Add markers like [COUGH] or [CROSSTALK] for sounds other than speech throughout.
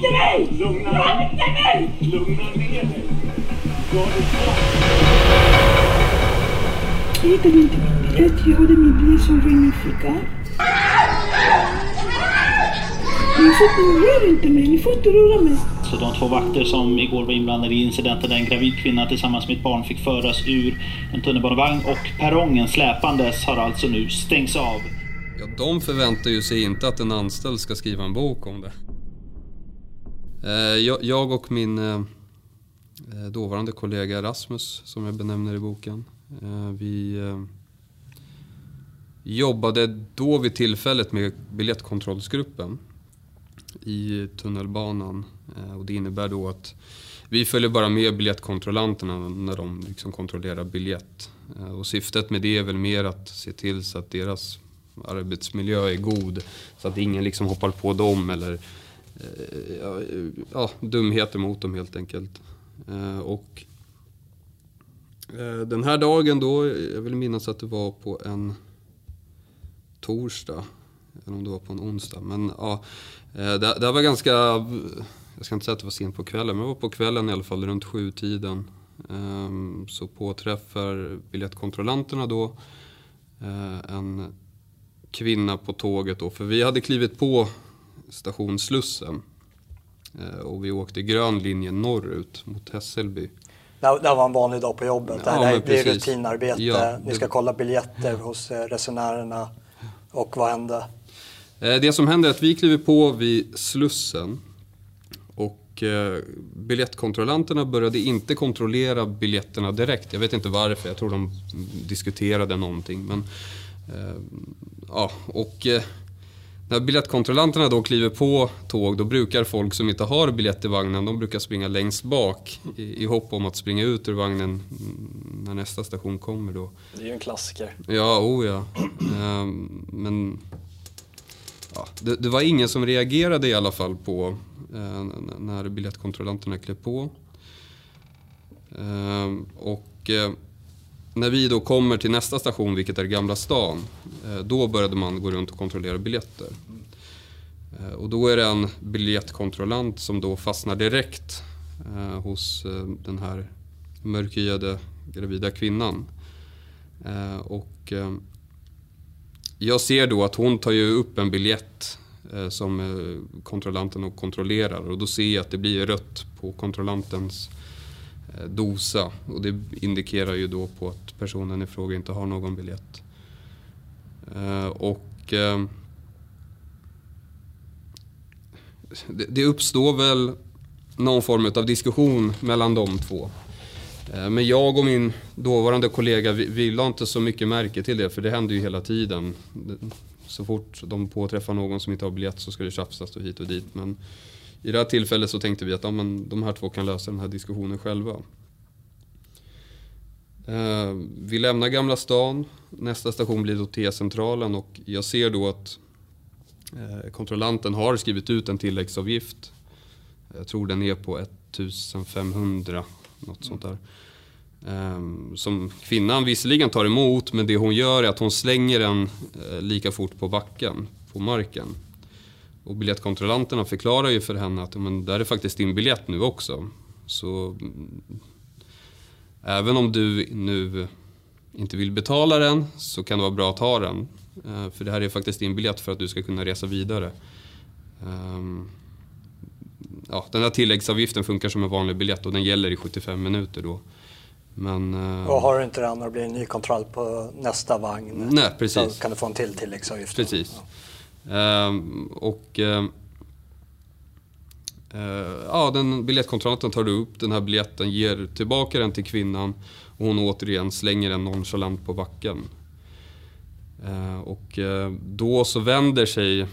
inte mig! Lugna inte mig! Lugna ner dig. Jag hittade inte min biljett. Jag hade min biljett som var i min ficka. Ni får rör inte mig. Ni får inte röra mig. Så de två vakter som igår var inblandade i incidenten där en gravid kvinna tillsammans med ett barn fick föras ur en tunnelbanevagn och perrongen släpandes har alltså nu stängts av. Ja, de förväntar ju sig inte att en anställd ska skriva en bok om det. Eh, jag, och min eh, eh, dåvarande kollega Rasmus, som jag benämner i boken, vi jobbade då vid tillfället med biljettkontrollsgruppen i tunnelbanan. Och det innebär då att vi följer bara med biljettkontrollanterna när de liksom kontrollerar biljett. Och syftet med det är väl mer att se till så att deras arbetsmiljö är god. Så att ingen liksom hoppar på dem eller eh, ja, ja, dumheter mot dem helt enkelt. Eh, Och eh, den här dagen då, jag vill minnas att det var på en torsdag. Eller om det var på en onsdag. Men ja, eh, det, det var ganska, jag ska inte säga att det var sent på kvällen, men det var på kvällen i alla fall runt sjutiden. Ehm, så påträffar biljettkontrollanterna då eh, en kvinna på tåget då, för vi hade klivit på station Slussen. Eh, Och vi åkte grön linje norrut mot Hässelby. Det var en vanlig dag på jobbet. Ja, det här blir rutinarbete. Ja, Ni det- ska kolla biljetter hos eh, resenärerna. Och vad hände? Eh, Det som händer är att vi kliver på vid Slussen och biljettkontrollanterna började inte kontrollera biljetterna direkt. Jag vet inte varför, jag tror de diskuterade någonting. Men, ja, och när biljettkontrollanterna då kliver på tåg då brukar folk som inte har biljett i vagnen de brukar springa längst bak i, i hopp om att springa ut ur vagnen när nästa station kommer då. Det är ju en klassiker. Ja, oh ja. Ehm, men ja, det, det var ingen som reagerade i alla fall på eh, när biljettkontrollanterna klev på. Ehm, och eh, när vi då kommer till nästa station, vilket är Gamla stan, eh, då började man gå runt och kontrollera biljetter. Eh, och då är det en biljettkontrollant som då fastnar direkt eh, hos den här mörkhyade gravida kvinnan. Och jag ser då att hon tar ju upp en biljett som kontrollanten och kontrollerar och då ser jag att det blir rött på kontrollantens Eh, dosa och det indikerar ju då på att personen i fråga inte har någon biljett. Eh, och ehm, det, uppstår väl någon form av diskussion mellan de två. Eh, men jag och min dåvarande kollega, vi, vi la inte så mycket märke till det för det händer ju hela tiden. Så fort de påträffar någon som inte har biljett så ska det tjafsas och hit och dit. Men i det här tillfället så tänkte vi att ja, men de här två kan lösa den här diskussionen själva. Eh, vi lämnar Gamla stan, nästa station blir då T-centralen och jag ser då att eh, kontrollanten har skrivit ut en tilläggsavgift. Jag tror den är på 1500, något sånt där. Eh, som kvinnan visserligen tar emot men det hon gör är att hon slänger den lika fort på backen, på marken. Och biljettkontrollanterna förklarar ju för henne att men, där är faktiskt din biljett nu också. Så mm, även om du nu inte vill betala den så kan det vara bra att ha den. Eh, för det här är faktiskt din biljett för att du ska kunna resa vidare. Ehm, ja, den här tilläggsavgiften funkar som en vanlig biljett och den gäller i 75 minuter då. Men... eh, Och har du inte den och det blir en ny kontroll på nästa vagn Nej, precis. så kan du få en till tilläggsavgift. Precis. Ehm, Ehm, och... Ehm, eh, ja, den biljettkontrollanten tar upp den här biljetten, ger tillbaka den till kvinnan och hon återigen slänger den nonchalant på backen. Ehm, och eh, då så vänder sig,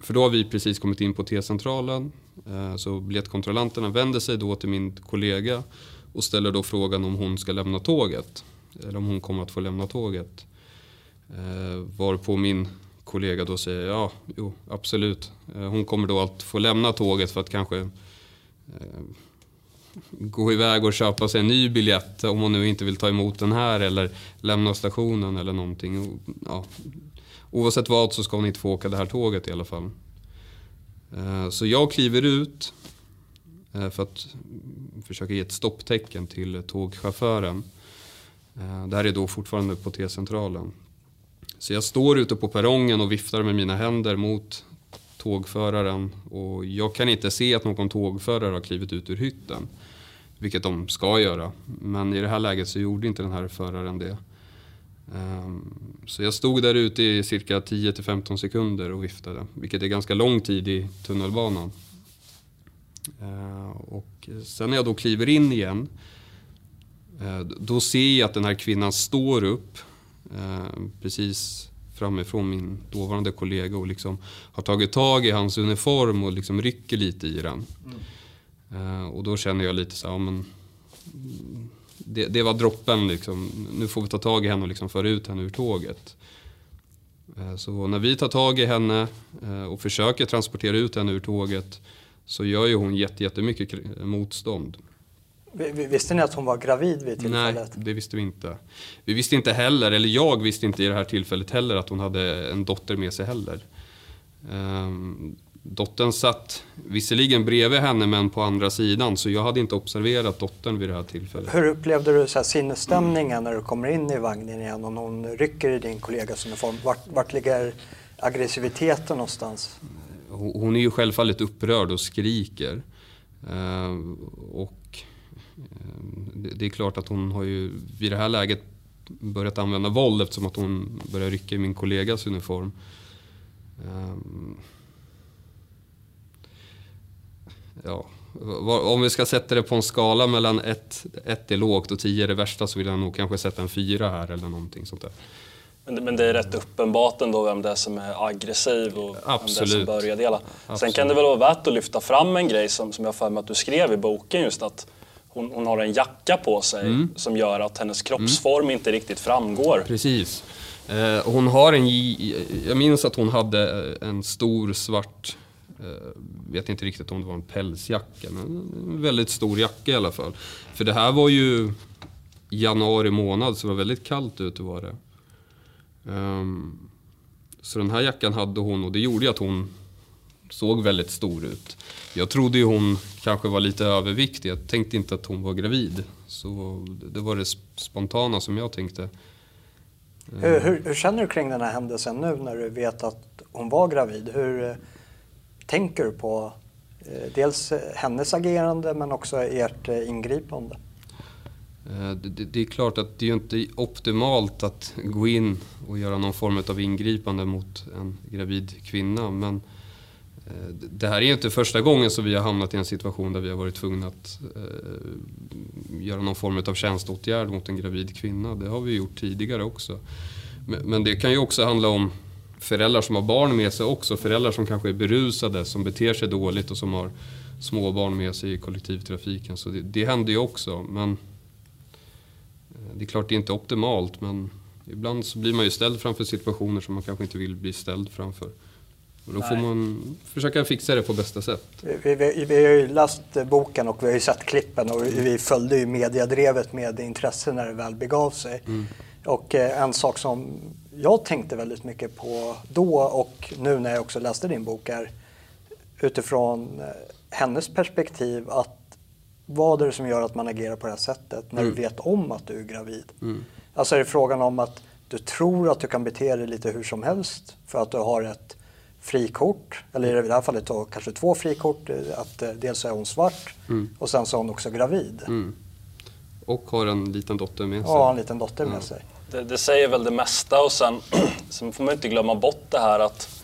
för då har vi precis kommit in på T-centralen, eh, så biljettkontrollanterna vänder sig då till min kollega och ställer då frågan om hon ska lämna tåget. Eller om hon kommer att få lämna tåget. Varpå min kollega då säger ja, jo, absolut. Eh, hon kommer då att få lämna tåget för att kanske eh, gå iväg och köpa sig en ny biljett om hon nu inte vill ta emot den här eller lämna stationen eller någonting. Och, Ja, oavsett vad så ska hon inte få åka det här tåget i alla fall. Eh, Så jag kliver ut eh, för att försöka ge ett stopptecken till tågchauffören. Eh, Det här är då fortfarande på T-centralen. Så jag står ute på perrongen och viftar med mina händer mot tågföraren och jag kan inte se att någon tågförare har klivit ut ur hytten. Vilket de ska göra. Men i det här läget så gjorde inte den här föraren det. Ehm, så jag stod där ute i cirka 10-15 sekunder och viftade. Vilket är ganska lång tid i tunnelbanan. Ehm, och sen när jag då kliver in igen. Eh, då ser jag att den här kvinnan står upp eh, Precis framifrån min dåvarande kollega och liksom har tagit tag i hans uniform och liksom rycker lite i den. Eh, Och då känner jag lite så här, ja, men mm, det, det var droppen liksom. Nu får vi ta tag i henne och liksom föra ut henne ur tåget. Eh, Så när vi tar tag i henne eh, och försöker transportera ut henne ur tåget så gör ju hon jätte- jättemycket motstånd. Vi- vi- Visste ni att hon var gravid vid Nej, tillfället? det visste vi inte. Vi visste inte heller, eller jag visste inte i det här tillfället heller att hon hade en dotter med sig heller. Ehm, dottern satt visserligen bredvid henne men på andra sidan så jag hade inte observerat dottern vid det här tillfället. Hur upplevde du så här sinnesstämningen när du kommer in i vagnen igen och någon rycker i din kollegas uniform? Vart, vart ligger aggressiviteten någonstans? Hon är ju självfallet upprörd och skriker. Ehm, och det, det är klart att hon har ju vid det här läget börjat använda våld eftersom att hon börjar rycka i min kollegas uniform. Ehm, ja, om vi ska sätta det på en skala mellan 1 ett är lågt och 10 är det värsta så vill jag nog kanske sätta en 4 här eller någonting sånt där. Men det, är rätt uppenbart ändå vem det är som är aggressiv och vem det är som Absolut. börjar dela. Sen Absolut. kan det väl vara värt att lyfta fram en grej som, som jag för mig att du skrev i boken just att hon, hon har en jacka på sig Mm. som gör att hennes kroppsform inte riktigt framgår. Precis. Eh, hon har en, jag minns att hon hade eh, en stor svart, eh, vet inte riktigt om det var en pälsjacka, men en väldigt stor jacka i alla fall. För det här var ju januari månad så det var väldigt kallt ute var det. Ehm, så den här jackan hade hon och det gjorde ju att hon såg väldigt stor ut. Jag trodde ju hon kanske var lite överviktig. Jag tänkte inte att hon var gravid. Så det var det spontana som jag tänkte. Hur, hur, hur känner du kring den här händelsen nu när du vet att hon var gravid? Hur eh, tänker du på eh, dels hennes agerande men också ert eh, ingripande? Det, det, är klart att det är inte optimalt att gå in och göra någon form av ingripande mot en gravid kvinna. Men Eh, det- här är ju inte första gången som vi har hamnat i en situation där vi har varit tvungna att eh, göra någon form av tjänsteåtgärd mot en gravid kvinna. Det har vi gjort tidigare också. Men, men det kan ju också handla om föräldrar som har barn med sig också. Föräldrar som kanske är berusade, som beter sig dåligt och som har små barn med sig i kollektivtrafiken. Så det, det händer ju också. Men eh, det är klart det är inte optimalt men ibland så blir man ju ställd framför situationer som man kanske inte vill bli ställd framför. Och då får man försöka fixa det på bästa sätt. Vi, vi, vi har ju läst boken och vi har ju sett klippen och vi följde ju mediadrevet med intresse när det väl begav sig. Och eh, en sak som jag tänkte väldigt mycket på då och nu när jag också läste din bok är utifrån eh, hennes perspektiv att vad är det som gör att man agerar på det här sättet när du vet om att du är gravid? Alltså är det frågan om att du tror att du kan bete dig lite hur som helst för att du har ett frikort, eller i det här fallet då kanske två frikort, eh, att eh, dels är hon svart och sen så är hon också gravid. Och har en liten dotter med sig. Har en liten dotter med sig. Det, det säger väl det mesta och sen, [CLEARS THROAT] sen får man inte glömma bort det här att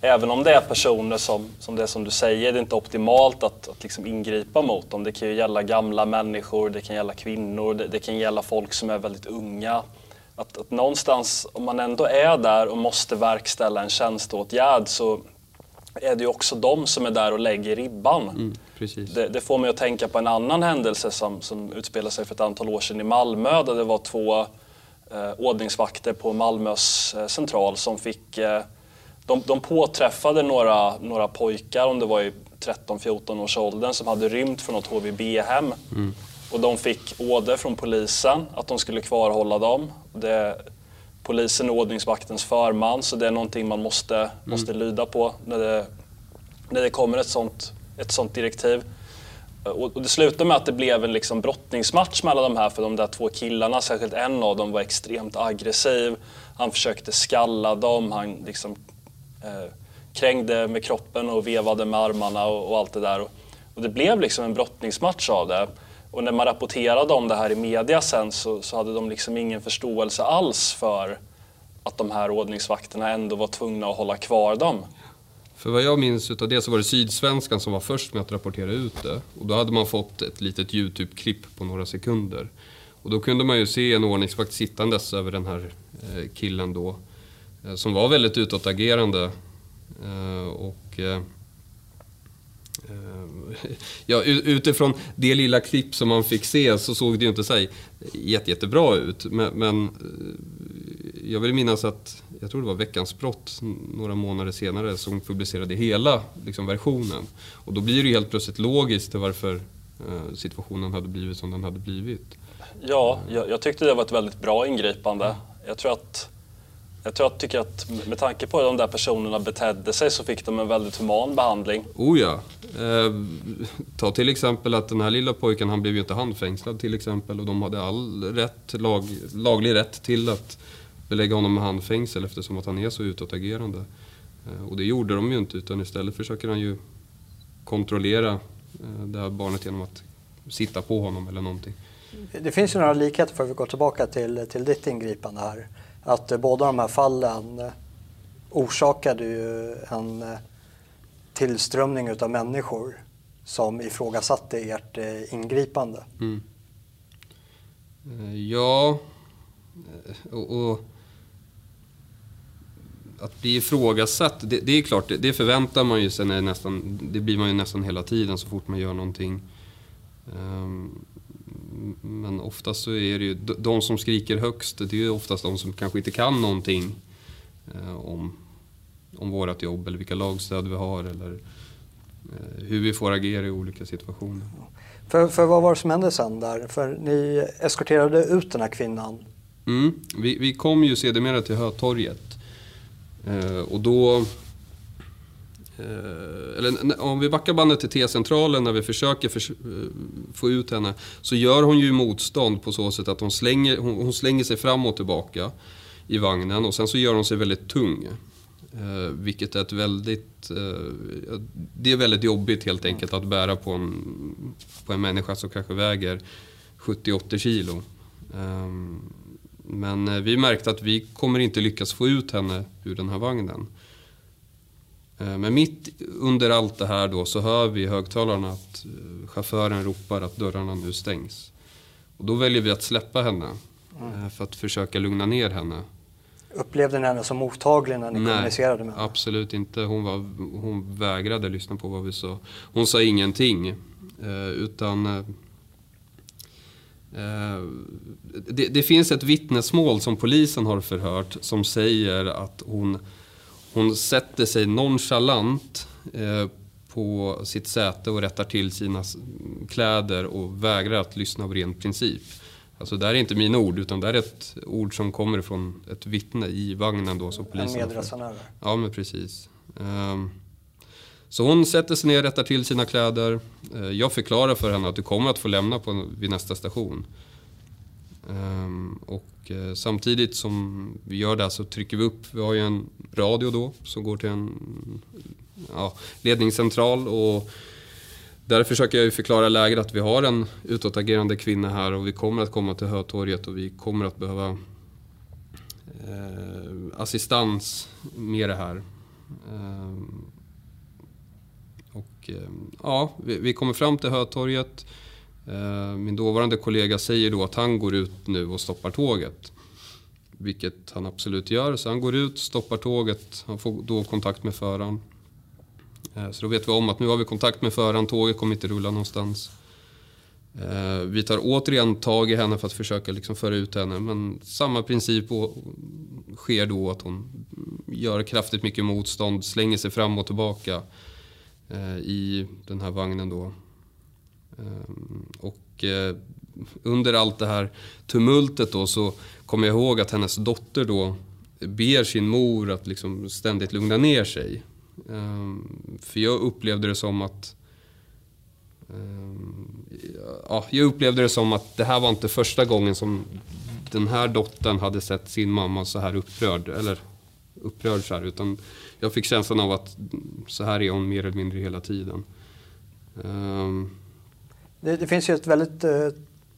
även om det är personer som, som det som du säger, det är inte optimalt att, att liksom ingripa mot dem. Det kan ju gälla gamla människor, det kan gälla kvinnor, det, det kan gälla folk som är väldigt unga. Att, att någonstans, om man ändå är där och måste verkställa en tjänsteåtgärd så är det ju också de som är där och lägger ribban. Mm, precis. Det, det får mig att tänka på en annan händelse som, som utspelade sig för ett antal år sedan i Malmö där det var två eh, ordningsvakter på Malmös eh, central som fick... Eh, de, de påträffade några, några pojkar, om det var i 13-14 års åldern, som hade rymt från något HVB-hem. Och de fick order från polisen att de skulle kvarhålla dem. Det, polisen är ordningsvaktens förman så det är någonting man måste, måste lyda på när det när det kommer ett sånt, ett sånt direktiv. Och, och det slutade med att det blev en liksom brottningsmatch mellan de här för de där två killarna, särskilt en av dem var extremt aggressiv. Han försökte skalla dem, han liksom, eh, krängde med kroppen och vevade med armarna och, och allt det där. Och, och, det blev liksom en brottningsmatch av det. Och när man rapporterade om det här i media sen så, så hade de liksom ingen förståelse alls för att de här ordningsvakterna ändå var tvungna att hålla kvar dem. För vad jag minns utav det så var det Sydsvenskan som var först med att rapportera ut det. Och då hade man fått ett litet YouTube-klipp på några sekunder. Och då kunde man ju se en ordningsvakt sittandes över den här eh, killen då. Eh, som var väldigt utåtagerande. Eh, och ja, utifrån det lilla klipp som man fick se så såg det ju inte så jätte, jättebra ut. Men, men eh, jag vill minnas att jag tror det var Veckans brott några månader senare som publicerade hela liksom, versionen. Och då blir det ju helt plötsligt logiskt till varför eh, situationen hade blivit som den hade blivit. Ja, jag, jag, tyckte det var ett väldigt bra ingripande. Jag tror att jag tror att, tycker att med tanke på hur de där personerna betedde sig så fick de en väldigt human behandling. Oh ja. Eh, ta till exempel att den här lilla pojken, han blev ju inte handfängslad till exempel och de hade all rätt, lag, laglig rätt till att belägga honom med handfängsel eftersom att han är så utåtagerande. Eh, och det gjorde de ju inte utan istället försöker han ju kontrollera eh, det här barnet genom att sitta på honom eller någonting. Det finns ju några likheter för att vi går tillbaka till, till ditt ingripande här. Att eh, båda de här fallen eh, orsakade ju en eh, tillströmning utav människor som ifrågasatte ert ingripande. Mm. Ja, och, och att bli ifrågasatt, det, det är klart, det, det, förväntar man ju sig nästan, det blir man ju nästan hela tiden så fort man gör någonting. Um, men oftast så är det ju, de som skriker högst, det är ju oftast de som kanske inte kan någonting uh, om, om vårt jobb eller vilka lagstöd vi har eller uh, hur vi får agera i olika situationer. För, för vad var det som hände sen där? För ni eskorterade ut den här kvinnan. Mm, vi, vi kom ju sedermera till Hötorget Eh, och då... Eh, eller om vi backar bandet till T-centralen när vi försöker för, eh, få ut henne. Så gör hon ju motstånd på så sätt att hon slänger, hon, hon slänger sig fram och tillbaka i vagnen och sen så gör hon sig väldigt tung. Eh, vilket är ett väldigt... Eh, det är väldigt jobbigt helt enkelt att bära på en, på en människa som kanske väger 70-80 kilo. Men eh, vi märkte att vi kommer inte lyckas få ut henne ur den här vagnen. Eh, men mitt under allt det här då så hör vi i högtalarna att eh, chauffören ropar att dörrarna nu stängs. Och då väljer vi att släppa henne mm. för att försöka lugna ner henne. Upplevde ni henne som mottaglig när ni Nej, kommunicerade med henne? absolut inte. Hon, var, hon vägrade lyssna på vad vi sa. Hon sa ingenting. Utan Eh, det, det, finns ett vittnesmål som polisen har förhört som säger att hon, hon sätter sig nonchalant eh, på sitt säte och rättar till sina kläder och vägrar att lyssna av ren princip. Alltså det här är inte mina ord utan det är ett ord som kommer från ett vittne i vagnen då som polisen... En medresenär? Ja men precis. Um, så hon sätter sig ner, rättar till sina kläder. Eh, jag förklarar för henne att du kommer att få lämna på, vid nästa station. Ehm, och eh, samtidigt som vi gör det så trycker vi upp, vi har ju en radio då som går till en ja, ledningscentral. Och där försöker jag förklara läget att vi har en utåtagerande kvinna här och vi kommer att komma till Hötorget och vi kommer att behöva eh, assistans med det här. Eh, och eh, ja, vi, vi kommer fram till Hötorget. Eh, min dåvarande kollega säger då att han går ut nu och stoppar tåget. Vilket han absolut gör. Så han går ut, stoppar tåget. Han får då kontakt med föraren. Eh, så då vet vi om att nu har vi kontakt med föraren. Tåget kommer inte rulla någonstans. Eh, vi tar återigen tag i henne för att försöka liksom föra ut henne. Men samma princip sker då att hon gör kraftigt mycket motstånd, slänger sig fram och tillbaka. I den här vagnen då. Ehm, och eh, under allt det här tumultet då så kommer jag ihåg att hennes dotter då ber sin mor att liksom ständigt lugna ner sig. Ehm, för jag upplevde det som att ehm, ja, jag upplevde det som att det här var inte första gången som den här dottern hade sett sin mamma så här upprörd. Eller upprörd så här, utan jag fick känslan av att så här är hon mer eller mindre hela tiden. Um, det, det finns ju ett väldigt eh,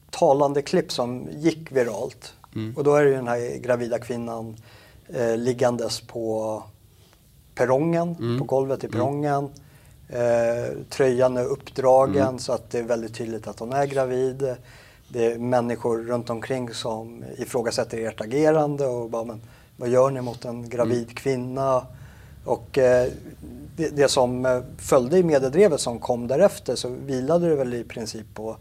talande klipp som gick viralt. Mm. Och då är det ju den här gravida kvinnan eh, liggandes på perrongen, Mm. på golvet i perrongen. Eh, tröjan är uppdragen Mm. så att det är väldigt tydligt att hon är gravid. Det är människor runt omkring som ifrågasätter ert agerande och bara, men vad gör ni mot en gravid Mm. kvinna? Och eh, det, det som eh, följde i mediedrevet som kom därefter så vilade det väl i princip på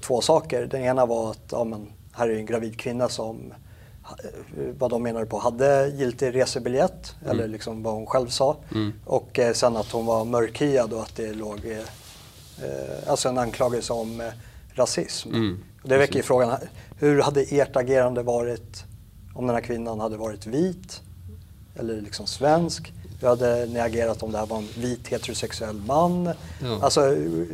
två saker. Den ena var att ja, men, här är en gravid kvinna som eh, vad de menade på hade giltig resebiljett eller liksom vad hon själv sa. Mm. Och eh, sen att hon var mörkhyad och att det låg eh, alltså en anklagelse om eh, rasism. Mm, det väcker ju frågan, hur hade ert agerande varit om den här kvinnan hade varit vit eller liksom svensk? Hur hade ni agerat om det här var en vit heterosexuell man? Ja. Alltså, eh,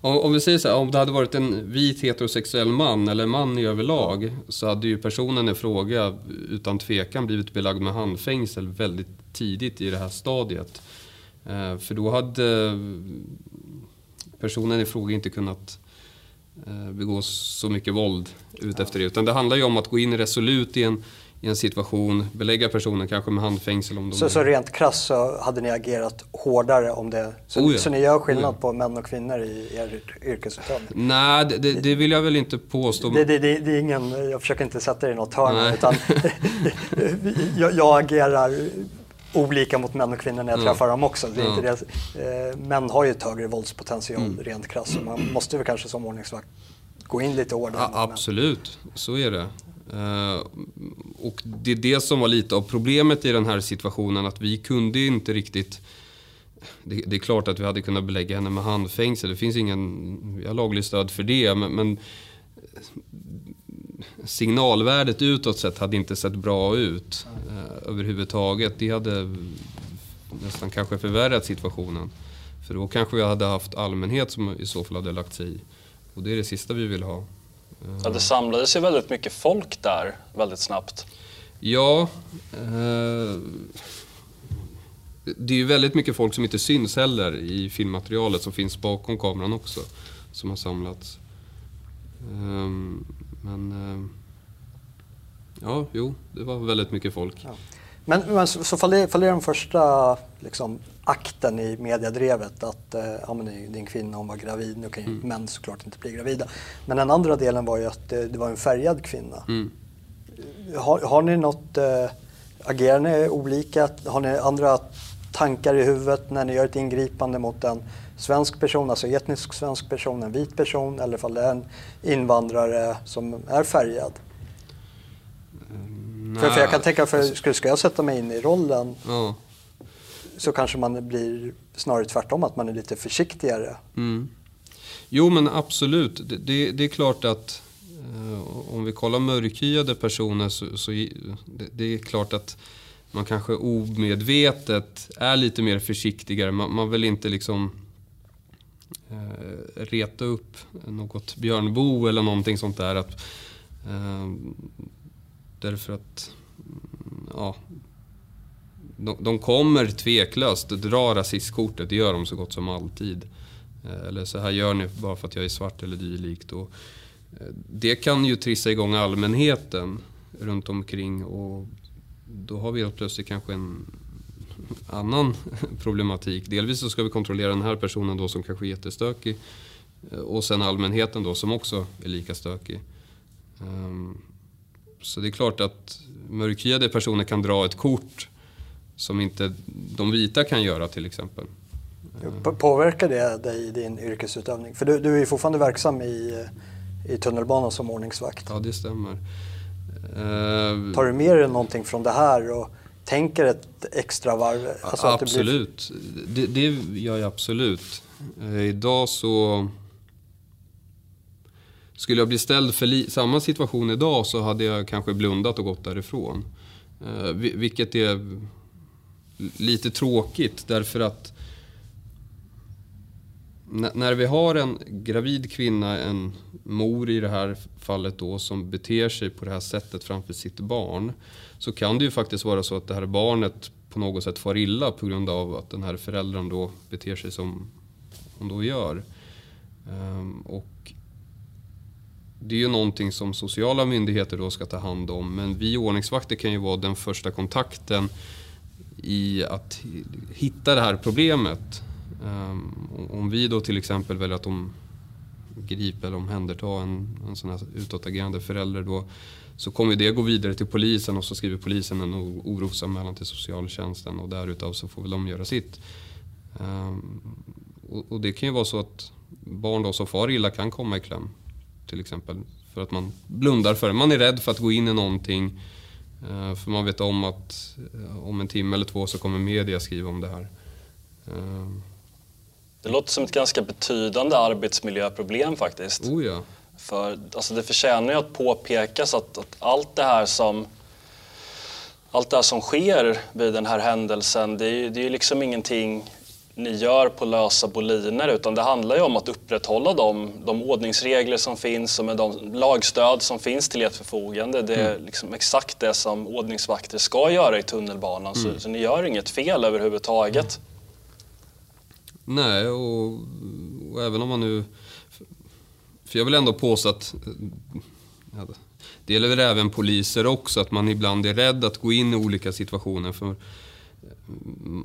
Om, om vi säger så här, om det hade varit en vit heterosexuell man eller man i överlag så hade ju personen i fråga utan tvekan blivit belagd med handfängsel väldigt tidigt i det här stadiet. Eh, för då hade personen i fråga inte kunnat eh, begå så mycket våld ut efter det. Utan det handlar ju om att gå in resolut i en, i en situation, belägga personen kanske med handfängsel om de så, så rent krasst så hade ni agerat hårdare om det? Så, Oh ja. så ni gör skillnad Oh ja. på män och kvinnor i er yrkesutövning? Nej, det, det, det vill jag väl inte påstå. Det, det, är ingen, jag försöker inte sätta det i något hörn Nej. utan [LAUGHS] jag, jag agerar olika mot män och kvinnor när jag Ja. träffar dem också. Det är Ja. inte det. Eh, Män har ju ett högre våldspotential Mm. rent krasst man måste väl kanske som ordningsvakt gå in lite hårdare. Ja, absolut, så är det. Eh, och det är det som var lite av problemet i den här situationen, att vi kunde inte riktigt... Det, det är klart att vi hade kunnat belägga henne med handfängsel, det finns ingen... Vi har laglig stöd för det, men, men signalvärdet utåt sett hade inte sett bra ut eh, överhuvudtaget. Det hade nästan kanske förvärrat situationen. För då kanske vi hade haft allmänhet som i så fall hade lagt sig i. Och det är det sista vi vill ha. Ja, det samlades ju väldigt mycket folk där väldigt snabbt. Ja, eh, det är ju väldigt mycket folk som inte syns heller i filmmaterialet som finns bakom kameran också. Som har samlats. Ehm, men eh, ja, jo, det var väldigt mycket folk. Ja. Men, men så, så faller, faller den första liksom, akten i mediedrevet att eh, ja, men en kvinna, hon var gravid, nu kan ju Mm. män såklart inte bli gravida. Men den andra delen var ju att det, det var en färgad kvinna. Mm. Har, har ni något, eh, agerar ni olika? Har ni andra tankar i huvudet när ni gör ett ingripande mot en svensk person, alltså etnisk svensk person, en vit person eller fall det är en invandrare som är färgad? För, för jag kan tänka, för skulle, ska jag sätta mig in i rollen Ja så kanske man blir snarare tvärtom, att man är lite försiktigare. Mm. Jo men absolut. Det, det, det är klart att eh, om vi kollar mörkhyade personer så, så det, det är klart att man kanske omedvetet är lite mer försiktigare. Man, man vill inte liksom eh, reta upp något björnbo eller någonting sånt där. Att, eh, därför att mm, ja, de, de kommer tveklöst dra rasistkortet, det gör de så gott som alltid. Eh, eller så här gör ni bara för att jag är svart eller dylikt. Och eh, det kan ju trissa igång allmänheten runt omkring och då har vi helt plötsligt kanske en annan [LAUGHS] problematik. Delvis så ska vi kontrollera den här personen då som kanske är jättestökig eh, och sen allmänheten då som också är lika stökig. Ehm, så det är klart att mörkhyade personer kan dra ett kort som inte de vita kan göra till exempel. Påverkar det dig i din yrkesutövning? För du, du är ju fortfarande verksam i, i tunnelbanan som ordningsvakt. Ja, det stämmer. Eh, Tar du med dig någonting från det här och tänker ett extra varv? Alltså att det blir- absolut. Det, det gör jag absolut. Eh, idag så... Skulle jag bli ställd för samma situation idag så hade jag kanske blundat och gått därifrån. Vi- vilket är lite tråkigt därför att när vi har en gravid kvinna, en mor i det här fallet då, som beter sig på det här sättet framför sitt barn. Så kan det ju faktiskt vara så att det här barnet på något sätt far illa på grund av att den här föräldern då beter sig som hon då gör. Ehm, och det är ju någonting som sociala myndigheter då ska ta hand om. Men vi ordningsvakter kan ju vara den första kontakten i att hitta det här problemet. Ehm, om vi då till exempel väljer att de gripa eller omhänderta en, en sån här utåtagerande förälder då så kommer det gå vidare till polisen och så skriver polisen en orosanmälan till socialtjänsten och därutav så får väl de göra sitt. Ehm, och, och det kan ju vara så att barn då som far illa kan komma i kläm till exempel. För att man blundar för det. Man är rädd för att gå in i någonting eh, För man vet om att eh, om en timme eller två så kommer media skriva om det här. Ehm, Det låter som ett ganska betydande arbetsmiljöproblem faktiskt. Oh ja. För alltså, det förtjänar ju att påpekas att, att allt det här som allt det här som sker vid den här händelsen, det är ju det är ju liksom ingenting ni gör på lösa boliner utan det handlar ju om att upprätthålla de, de ordningsregler som finns och med de lagstöd som finns till ert förfogande. Det är liksom exakt det som ordningsvakter ska göra i tunnelbanan så, så ni gör inget fel överhuvudtaget. Nej, och, och även om man nu... För jag vill ändå påstå att... Ja, det gäller väl även poliser också, att man ibland är rädd att gå in i olika situationer. För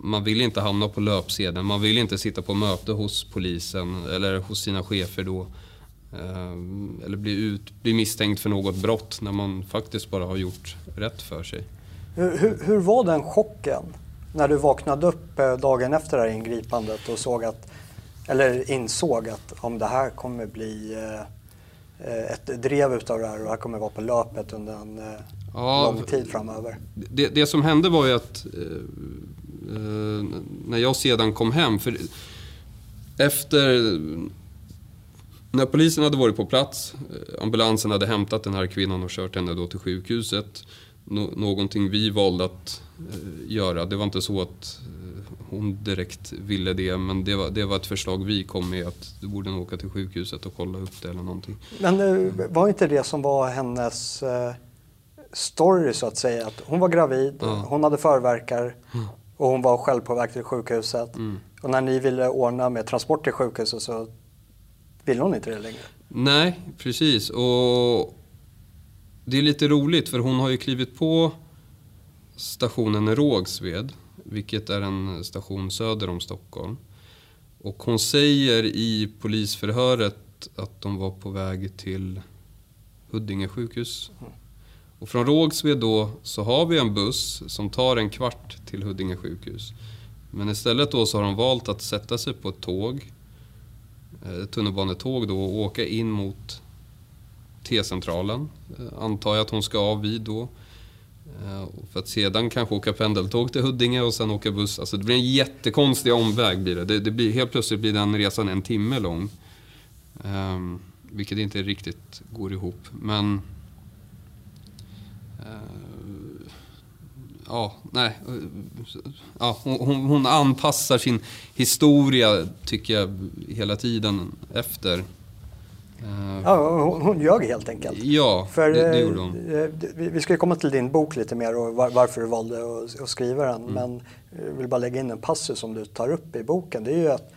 man vill inte hamna på löpsedeln, man vill inte sitta på möte hos polisen eller hos sina chefer då. Eh, eller bli, ut, bli misstänkt för något brott när man faktiskt bara har gjort rätt för sig. Hur, hur, hur var den chocken när du vaknade upp eh, dagen efter det här ingripandet och såg att, eller insåg att om det här kommer bli eh, ett drev utav det här och det här kommer vara på löpet under en Ja, lång tid framöver? Det, det som hände var ju att eh, eh, när jag sedan kom hem, för efter när polisen hade varit på plats, eh, ambulansen hade hämtat den här kvinnan och kört henne då till sjukhuset. Nå, någonting vi valde att eh, göra, det var inte så att eh, hon direkt ville det, men det var, det var ett förslag vi kom med att du borde åka till sjukhuset och kolla upp det eller någonting. Men eh, var inte det som var hennes eh, story så att säga? Att hon var gravid, hon hade förverkar och hon var själv på väg till sjukhuset. Och när ni ville ordna med transport till sjukhuset så ville hon inte det längre. Nej, precis. Och det är lite roligt för hon har ju klivit på stationen Rågsved, vilket är en station söder om Stockholm. Och hon säger i polisförhöret att de var på väg till Huddinge sjukhus. Och från Rågsved då så har vi en buss som tar en kvart till Huddinge sjukhus. Men istället då så har de valt att sätta sig på ett tåg ett tunnelbanetåg då och åka in mot T-centralen. Eh, antar jag att hon ska av vid då. Eh, för att sedan kanske åka pendeltåg till Huddinge och sen åka buss. Alltså det blir en jättekonstig omväg. Blir det. Det, det blir, helt plötsligt blir den resan en timme lång. Um, vilket inte riktigt går ihop. Men... ja, nej. eh, Ja, hon, hon, anpassar sin historia, tycker jag, hela tiden efter. Eh, Ja, hon, hon ljög helt enkelt. Ja, För, det, det eh, gjorde hon. eh, vi- Vi ska ju komma till din bok lite mer och var, varför du valde att, att skriva den. Mm. Men jag vill bara lägga in en passus som du tar upp i boken. Det är ju att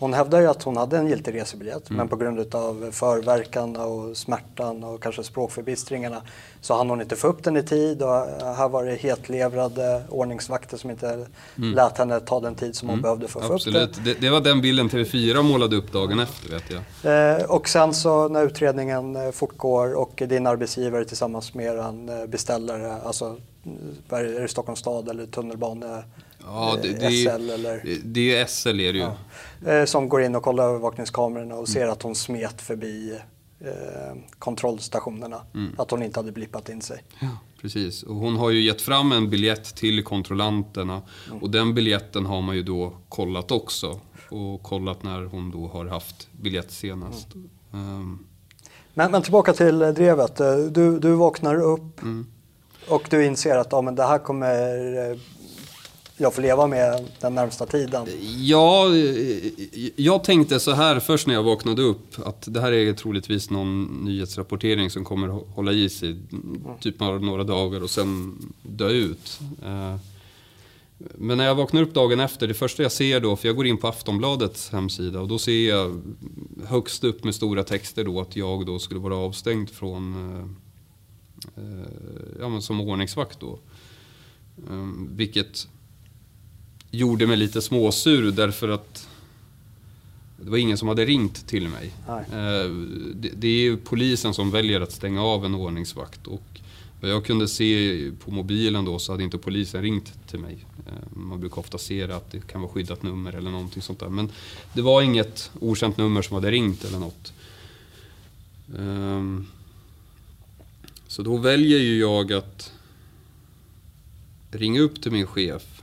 hon hävdar ju att hon hade en giltig resebiljett Mm. men på grund av förverkan och smärtan och kanske språkförbistringarna så hann hon inte få upp den i tid och här var det hetlevrade ordningsvakter som inte lät henne ta den tid som hon behövde för att få upp det. Mm. Absolut. Det, det var den bilden TV4 målade upp dagen efter, vet jag. Eh, och sen så när utredningen eh, fortgår och din arbetsgivare tillsammans med en eh, beställare, alltså mm, det, är det Stockholms stad eller tunnelbane, Ja, det, det, SL eller det är ju SL är det ju. eh, som går in och kollar övervakningskamerorna och ser att hon smet förbi eh, kontrollstationerna. Att hon inte hade blippat in sig. Ja, precis. Och hon har ju gett fram en biljett till kontrollanterna. Och den biljetten har man ju då kollat också. Och kollat när hon då har haft biljett senast. Ehm, Men, men tillbaka till eh, drevet. Eh, Du, du vaknar upp Mm. och du inser att ja, men det här kommer jag får leva med den närmsta tiden. Ja, jag tänkte så här först när jag vaknade upp att det här är troligtvis någon nyhetsrapportering som kommer hålla i sig typ några, några dagar och sen dö ut. Eh, men när jag vaknar upp dagen efter, det första jag ser då, för jag går in på Aftonbladets hemsida och då ser jag högst upp med stora texter då att jag då skulle vara avstängd från, eh, eh, ja men som ordningsvakt då. Vilket gjorde mig lite småsur därför att det var ingen som hade ringt till mig. Eh, Det, det är ju polisen som väljer att stänga av en ordningsvakt och vad jag kunde se på mobilen då så hade inte polisen ringt till mig. Eh, Man brukar ofta se det att det kan vara skyddat nummer eller någonting sånt där. Men det var inget okänt nummer som hade ringt eller något. Ehm, Så då väljer ju jag att ringa upp till min chef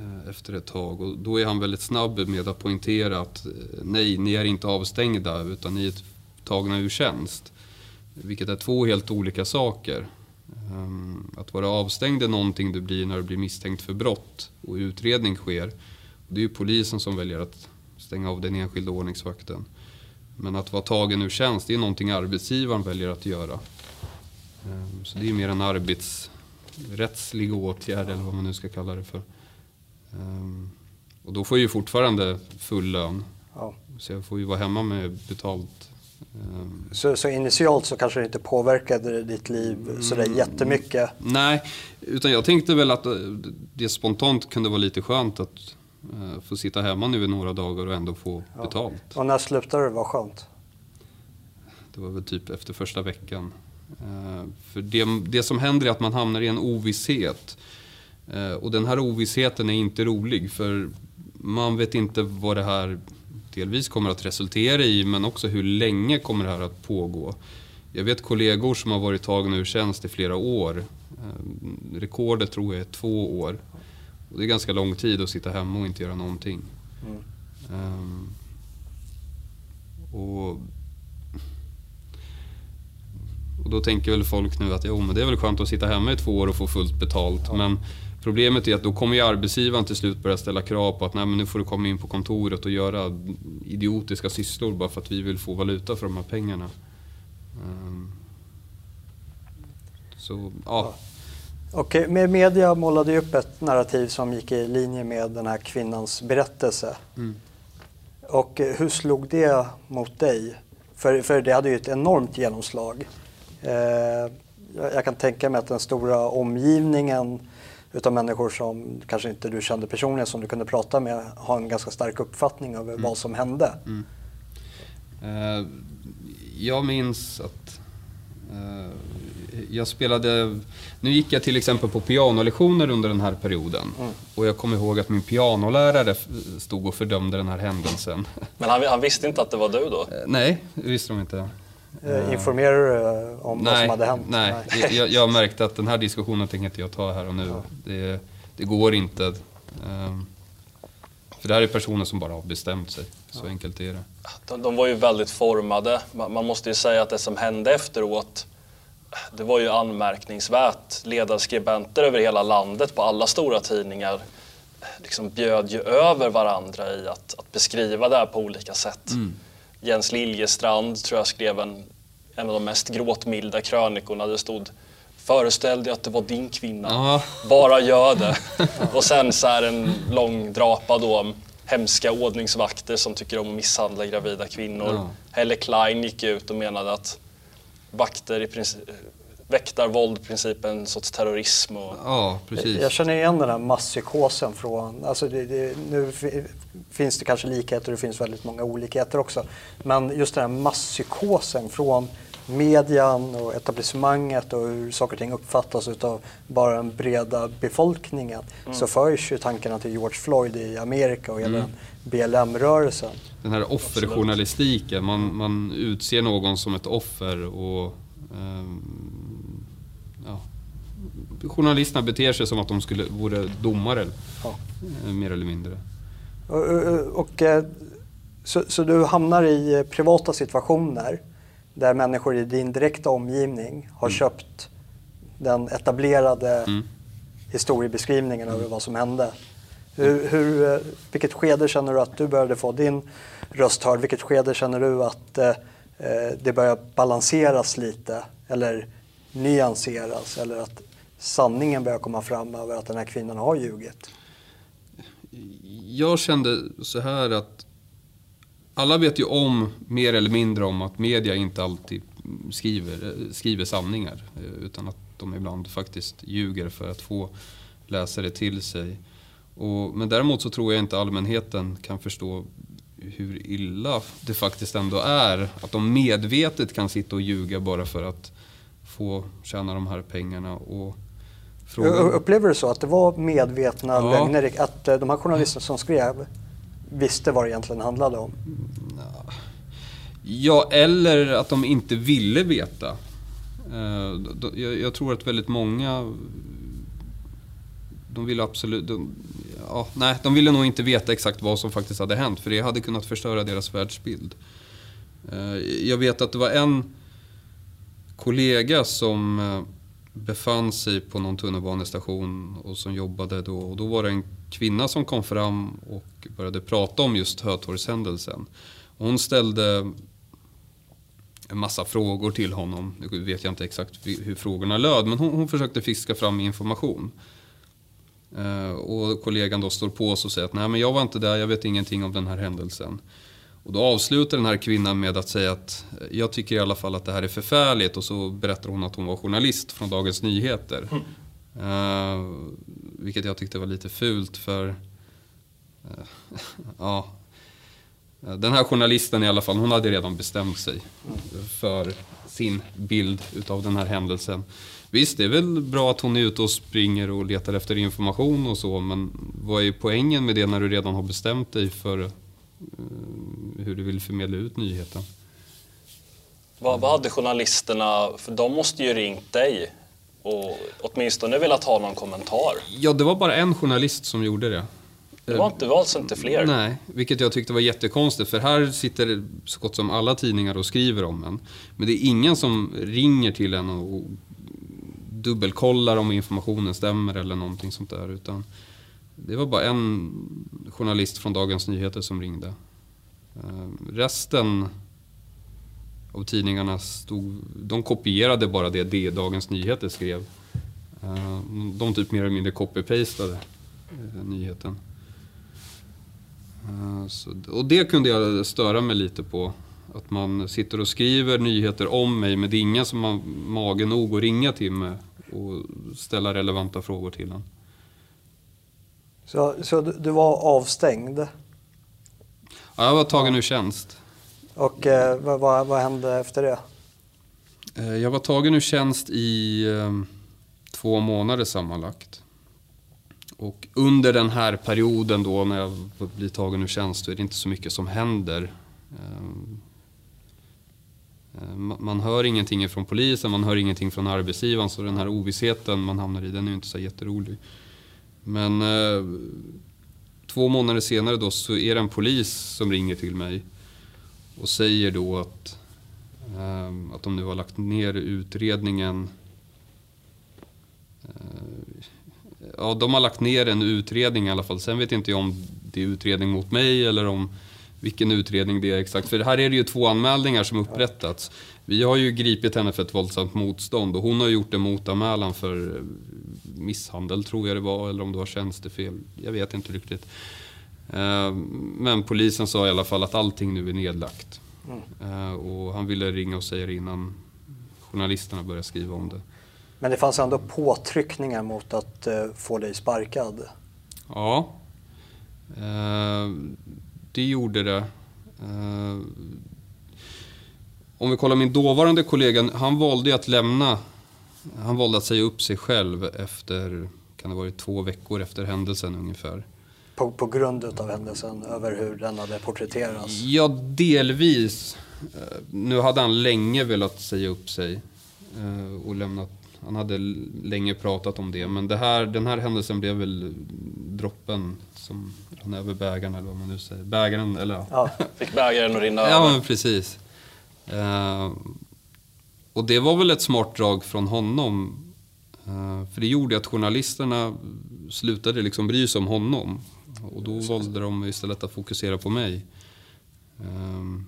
Eh, efter ett tag och då är han väldigt snabb med att poängtera att eh, nej, ni är inte avstängda utan ni är tagna ur tjänst. Vilket är två helt olika saker. Ehm, att vara avstängd är någonting du blir när du blir misstänkt för brott och utredning sker. Det är ju polisen som väljer att stänga av den enskilda ordningsvakten. Men att vara tagen ur tjänst, det är någonting arbetsgivaren väljer att göra. Ehm, så det är mer en arbetsrättslig åtgärd eller vad man nu ska kalla det för. Ehm, Och då får jag ju fortfarande full lön. Ja. Så jag får ju vara hemma med betalt. ehm, Så, så initialt så kanske det inte påverkade ditt liv sådär jättemycket. Nej, utan jag tänkte väl att eh, det spontant kunde vara lite skönt att eh, få sitta hemma nu i några dagar och ändå få betalt. Och när slutade det vara skönt? Det var väl typ efter första veckan. Eh, För det, det som händer är att man hamnar i en ovisshet. Eh, Och den här ovissheten är inte rolig för man vet inte vad det här delvis kommer att resultera i men också hur länge kommer det här att pågå. Jag vet kollegor som har varit tagna ur tjänst i flera år. Eh, Rekordet tror jag är två år. Och det är ganska lång tid att sitta hemma och inte göra någonting. Ehm, och och då tänker väl folk nu att jo, men det är väl skönt att sitta hemma i två år och få fullt betalt. Men problemet är att då kommer ju arbetsgivaren till slut börja ställa krav på att Nej, men nu får du komma in på kontoret och göra idiotiska sysslor bara för att vi vill få valuta för de här pengarna. Ehm, så, ja. Eh, med media målade ju upp ett narrativ som gick i linje med den här kvinnans berättelse. Och eh, hur slog det mot dig? För, för det hade ju ett enormt genomslag. Eh, jag jag kan tänka mig att den stora omgivningen utav människor som kanske inte du kände personligen som du kunde prata med har en ganska stark uppfattning över vad som hände. Eh, jag minns att eh, jag spelade... Nu gick jag till exempel på pianolektioner under den här perioden. Och jag kommer ihåg att min pianolärare stod och fördömde den här händelsen. Men han, han visste inte att det var du då? Eh, Nej, det visste de inte. Eh, informerar du eh, om vad som hade hänt? Nej, Jag, jag märkte att den här diskussionen tänker inte jag ta här och nu. Det, det går inte. Ehm, För det här är personer som bara har bestämt sig. Så enkelt är det. De, de var ju väldigt formade. Man, man måste ju säga att det som hände efteråt, det var ju anmärkningsvärt. Ledarskribenter över hela landet på alla stora tidningar liksom bjöd ju över varandra i att, att beskriva det här på olika sätt. Jens Liljestrand tror jag skrev en, en av de mest gråtmilda krönikorna. Det stod Föreställ dig att det var din kvinna. Ja. Bara gör det. [LAUGHS] Och sen så här en lång drapa då om hemska ordningsvakter som tycker om att misshandla gravida kvinnor. Ja. Helle Klein gick ut och menade att vakter i princip, väktarvåld i princip är en sorts terrorism. Och, Ja, precis. Jag känner igen den här masspsykosen från, alltså det, det, nu fi- finns det kanske likheter och det finns väldigt många olikheter också. Men just den här masspsykosen från median och etablissemanget och hur saker och ting uppfattas utav bara den breda befolkningen. Så förs ju tankarna till George Floyd i Amerika och hela den BLM-rörelsen. Den här offerjournalistiken. Man, man utser någon som ett offer och ja, journalisterna beter sig som att de skulle, vore domare. Ja. eh, Mer eller mindre. Och, och, och, eh, så, så du hamnar i eh, privata situationer där människor i din direkta omgivning har köpt den etablerade historiebeskrivningen över vad som hände. Hur, hur, eh, vilket skede känner du att du började få din röst hörd? Vilket skede känner du att eh, eh, det börjar balanseras lite eller nyanseras eller att sanningen börjar komma fram över att den här kvinnan har ljugit? Jag kände så här att alla vet ju om, mer eller mindre om, att media inte alltid skriver, skriver sanningar. Eh, utan att de ibland faktiskt ljuger för att få läsare till sig. Och, men däremot så tror jag inte allmänheten kan förstå hur illa det faktiskt ändå är. Att de medvetet kan sitta och ljuga bara för att få tjäna de här pengarna. Och frågan- Upplever du så att det var medvetna Ja. lögner? Att eh, de här journalisterna som skrev visste vad det egentligen handlade om? Ja, eller att de inte ville veta. Eh, Jag, tror att väldigt många... De ville absolut... De, ja, nej, de ville nog inte veta exakt vad som faktiskt hade hänt, för det hade kunnat förstöra deras världsbild. Eh, Jag vet att det var en kollega som befann sig på någon tunnelbanestation och som jobbade då. Och då var det en kvinna som kom fram och började prata om just Hötorgshändelsen. Och Hon ställde en massa frågor till honom. Nu vet jag inte exakt hur frågorna löd, men hon, hon försökte fiska fram information. Eh, och kollegan då står på sig och säger att nej men jag var inte där, jag vet ingenting om den här händelsen. Och då avslutar den här kvinnan med att säga att eh, jag tycker i alla fall att det här är förfärligt och så berättar hon att hon var journalist från Dagens Nyheter. Eh, vilket jag tyckte var lite fult för eh, [LAUGHS] ja, den här journalisten i alla fall, hon hade redan bestämt sig för sin bild utav den här händelsen. Visst, det är väl bra att hon är ute och springer och letar efter information och så, men vad är poängen med det när du redan har bestämt dig för hur du vill förmedla ut nyheten? Vad, vad hade journalisterna, för de måste ju ringt dig och åtminstone velat ha någon kommentar. Ja, det var bara en journalist som gjorde det. Det var, inte, alltså inte fler. Nej, vilket jag tyckte var jättekonstigt. För här sitter så gott som alla tidningar och skriver om en. Men det är ingen som ringer till en och dubbelkollar om informationen stämmer eller någonting sånt där. Utan det var bara en journalist från Dagens Nyheter som ringde. Eh, resten av tidningarna stod, de kopierade bara det, det Dagens Nyheter skrev. Eh, de typ mer eller mindre copy-pastade eh, nyheten. Så, och det kunde jag störa mig lite på. Att man sitter och skriver nyheter om mig men det är ingen som har mage nog att ringa till mig och ställa relevanta frågor till en. Så, så du var avstängd Ja, jag var tagen ur tjänst. och eh, vad, vad, vad hände efter det? Eh, Jag var tagen ur tjänst i eh, två månader sammanlagt. Och under den här perioden då när jag blir tagen ur tjänst så är det inte så mycket som händer. Eh, eh, ma- Man hör ingenting från polisen, man hör ingenting från arbetsgivaren så den här ovissheten man hamnar i den är ju inte så jätterolig. Men eh, två månader senare då så är det en polis som ringer till mig och säger då att eh, att de nu har lagt ner utredningen. Eh, Ja, de har lagt ner en utredning i alla fall. Sen vet inte jag om det är utredning mot mig eller om vilken utredning det är exakt. För här är det ju två anmälningar som upprättats. Vi har ju gripit henne för ett våldsamt motstånd och hon har gjort en motanmälan för misshandel tror jag det var, eller om det var tjänstefel. Jag vet inte riktigt. Eh, Men polisen sa i alla fall att allting nu är nedlagt. Eh, Och han ville ringa och säga det innan journalisterna började skriva om det. Men det fanns ändå påtryckningar mot att eh, få dig sparkad. Ja, det gjorde det. Om vi kollar min dåvarande kollega, han valde att lämna. Han valde att säga upp sig själv efter, kan det ha varit två veckor efter händelsen ungefär. På, på grund av händelsen, över hur den hade porträtterats. Ja, delvis. Eh, Nu hade han länge velat säga upp sig eh, och lämnat. Han hade länge pratat om det, men det här, den här händelsen blev väl droppen som rann över bägaren, eller vad man nu säger. Bägaren, eller ja. Ja, Fick bägaren att rinna Ja, över. men precis. Eh, och det var väl ett smart drag från honom. Eh, För det gjorde att journalisterna slutade liksom bry sig om honom. Och då valde de istället att fokusera på mig. Ehm,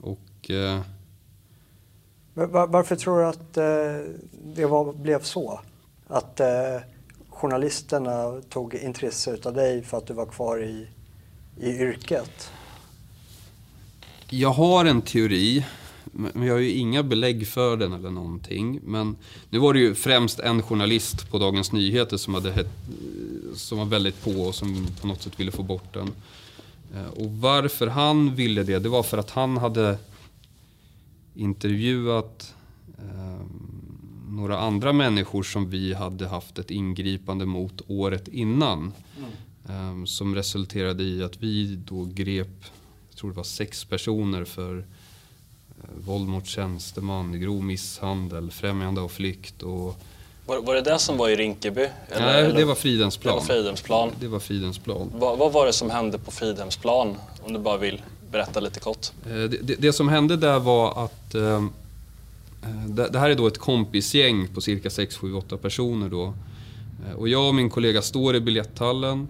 Och eh, Var- var- Varför tror du att eh, det var, blev så? Att journalisterna tog intresse utav dig för att du var kvar i, i yrket? Jag har en teori, men jag har ju inga belägg för den eller någonting. Men nu var det ju främst en journalist på Dagens Nyheter som, hade som var väldigt på och som på något sätt ville få bort den. Eh, Och varför han ville det, det var för att han hade intervjuat eh, några andra människor som vi hade haft ett ingripande mot året innan. Eh, som resulterade i att vi då grep, jag tror det var sex personer för våld mot tjänsteman, grov misshandel, främjande av flykt och... Var, var det det som var i Rinkeby? Eller- nej, eller- det var Fridhemsplan. Det var Fridhemsplan. Det var Fridhemsplan. Vad, vad var det som hände på Fridhemsplan? Om du bara vill berätta lite kort. Eh, Det, det, det som hände där var att eh, eh, det, det här är då ett kompisgäng på cirka 6, 7, 8 personer då. Eh, Och jag och min kollega står i biljetthallen.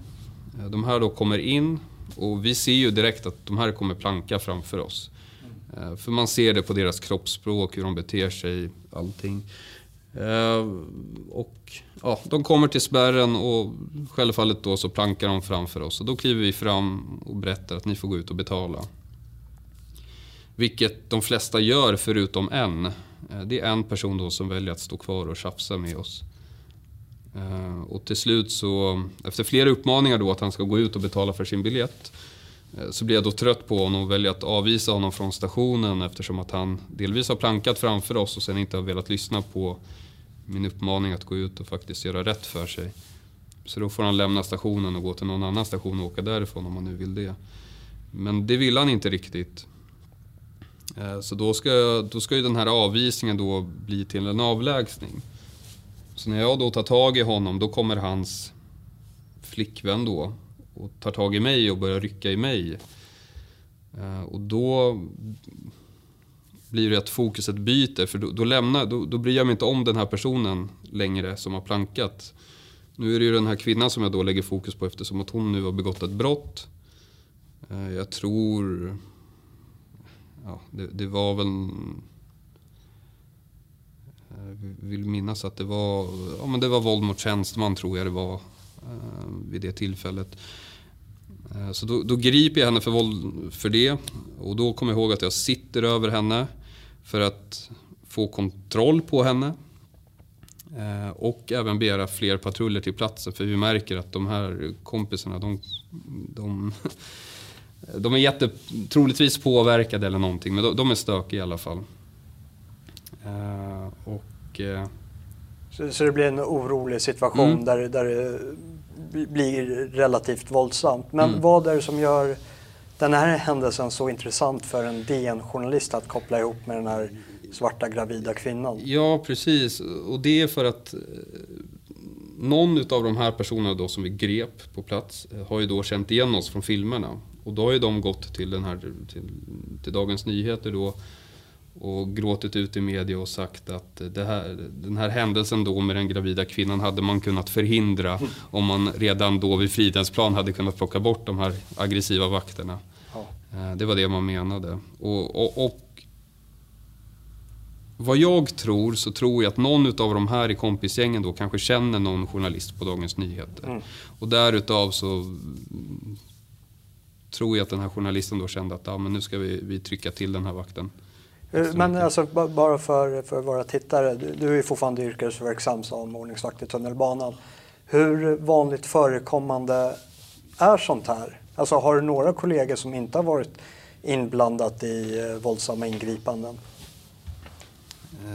De här då kommer in och vi ser ju direkt att de här kommer planka framför oss. Eh, för man ser det på deras kroppsspråk, hur de beter sig, allting. Eh, och ja, de kommer till spärren och självfallet då så plankar de framför oss. Och då kliver vi fram och berättar att ni får gå ut och betala. Vilket de flesta gör förutom en. Eh, det är en person då som väljer att stå kvar och tjafsa med oss. Och till slut så, efter flera uppmaningar då att han ska gå ut och betala för sin biljett. Eh, så blir jag då trött på honom och väljer att avvisa honom från stationen eftersom att han delvis har plankat framför oss och sen inte har velat lyssna på min uppmaning att gå ut och faktiskt göra rätt för sig. Så då får han lämna stationen och gå till någon annan station och åka därifrån om han nu vill det. Men det vill han inte riktigt. Eh, så då ska, då ska ju den här avvisningen då bli till en avlägsning. Så när jag då tar tag i honom, då kommer hans flickvän då och tar tag i mig och börjar rycka i mig. Eh, och då blir det att fokuset byter, för då, då, lämnar, då, då bryr jag mig inte om den här personen längre som har plankat. Nu är det ju den här kvinnan som jag då lägger fokus på eftersom att hon nu har begått ett brott. Eh, jag tror... Ja, det, det var väl... Jag vill minnas att det var, ja, men det var våld mot tjänsteman tror jag det var vid det tillfället. Eh, Så då, då griper jag henne för, våld, för det och då kommer jag ihåg att jag sitter över henne för att få kontroll på henne. Eh, Och även begära fler patruller till platsen för vi märker att de här kompisarna de, de, [LAUGHS] de är jätte, troligtvis påverkade eller någonting men de, de är stökiga i alla fall. Eh, Och Så, så det blir en orolig situation Mm. där, där blir relativt våldsamt. Men Mm. vad är det som gör den här händelsen så intressant för en DN-journalist att koppla ihop med den här svarta gravida kvinnan? Ja, precis. Och det är för att eh, någon av de här personerna då som vi grep på plats eh, har ju då känt igen oss från filmerna. Och då har ju de gått till, den här, till, till Dagens Nyheter då och gråtit ut i media och sagt att här, den här händelsen då med den gravida kvinnan hade man kunnat förhindra om man redan då vid Fridhemsplan hade kunnat plocka bort de här aggressiva vakterna. Ja. Eh, Det var det man menade. Och, och, och vad jag tror så tror jag att någon av de här i kompisgängen då kanske känner någon journalist på Dagens Nyheter. Mm. Och därutav så mm, tror jag att den här journalisten då kände att ja, men nu ska vi, vi trycka till den här vakten. Eh, Men alltså ba- bara för, för våra tittare, du, du är fortfarande yrkesverksam som ordningsvakt i tunnelbanan. Hur vanligt förekommande är sånt här? Alltså har du några kollegor som inte har varit inblandat i eh, våldsamma ingripanden? Eh,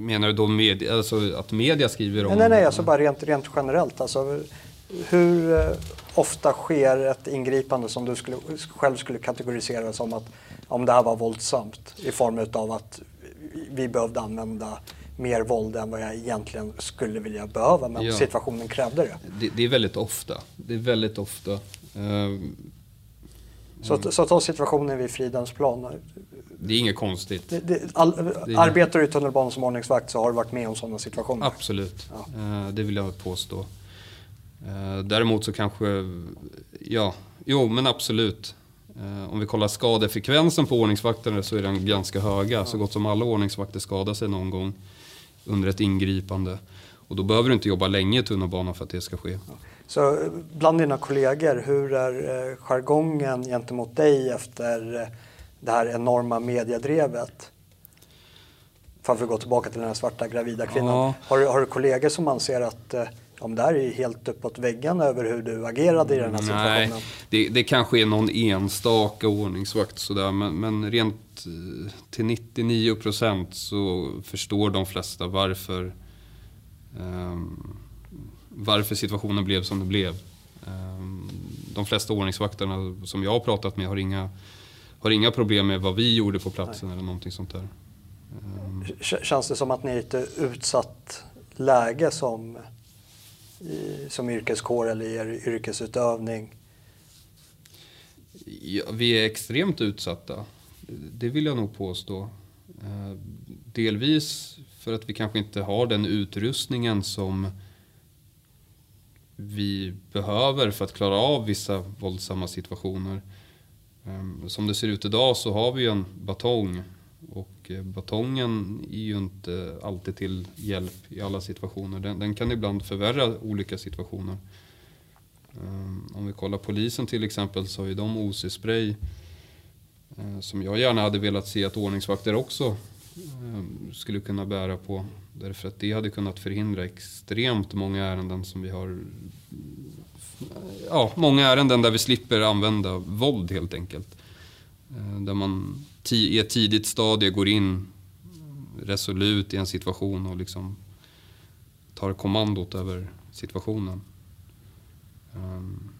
menar du då med, alltså att media skriver om... Nej, nej, nej, alltså bara rent, rent generellt. Alltså, hur eh, ofta sker ett ingripande som du skulle, själv skulle kategorisera som att om det här var våldsamt i form av att vi behövde använda mer våld än vad jag egentligen skulle vilja behöva men Ja. situationen krävde det. Det, det är väldigt ofta. Det är väldigt ofta. Eh, Så, så ta situationen vid Fridhemsplan. det är inget konstigt. Det, det, all, arbetar du i tunnelbanan som ordningsvakt så har du varit med om sådana situationer? Absolut, Eh, det vill jag påstå. Eh, Däremot så kanske, ja, jo men absolut. Eh, Om vi kollar skadefrekvensen på ordningsvakterna så är den ganska höga. Så gott som alla ordningsvakter skadar sig någon gång under ett ingripande. Och då behöver du inte jobba länge i tunnelbanan för att det ska ske. Så eh, bland dina kollegor, hur är eh, jargongen gentemot dig efter det här enorma mediedrevet? För att vi går tillbaka till den här svarta gravida kvinnan. Ja. Har, du- har du kollegor som anser att om det här är helt uppåt väggarna över hur du agerade i den här situationen? Nej, det, det kanske är någon enstaka ordningsvakt sådär, men, men rent eh, till 99% så förstår de flesta varför, ehm, varför situationen blev som det blev. Ehm, de flesta ordningsvakterna som jag har pratat med har inga, har inga problem med vad vi gjorde på platsen eller någonting sånt där. K- Känns det som att ni är i ett utsatt läge som, i, som yrkeskår eller i er yrkesutövning? Ja, vi är extremt utsatta. Det vill jag nog påstå. Eh, delvis för att vi kanske inte har den utrustningen som vi behöver för att klara av vissa våldsamma situationer. Eh, som det ser ut idag så har vi ju en batong och Eh, batongen är ju inte alltid till hjälp i alla situationer. Den, den kan ibland förvärra olika situationer. Um, Om vi kollar polisen till exempel så har ju de OC-spray eh, som jag gärna hade velat se att ordningsvakter också skulle kunna bära på. Därför att det hade kunnat förhindra extremt många ärenden som vi har. Ja, många ärenden där vi slipper använda våld helt enkelt. Där man i ett tidigt stadie går in resolut i en situation och liksom tar kommandot över situationen. Ehm,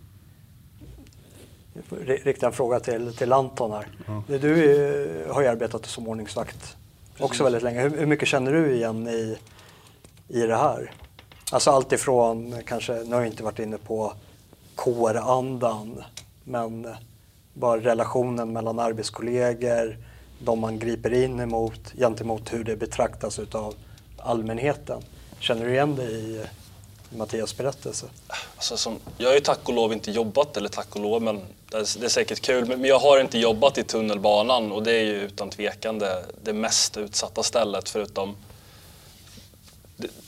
Jag får ri- rikta en fråga till, till Anton här. Ja. Du eh, har ju arbetat som ordningsvakt också väldigt länge. Hur, hur mycket känner du igen i, i det här? Alltså allt ifrån, kanske, nu har jag inte varit inne på kårandan, men bara relationen mellan arbetskollegor, de man griper in emot, gentemot hur det betraktas utav allmänheten. Känner du igen dig i, Mattias berättelse? Alltså som, jag har ju tack och lov inte jobbat, eller tack och lov, men det är, det är säkert kul. Men men jag har inte jobbat i tunnelbanan och det är ju utan tvekan det, det mest utsatta stället förutom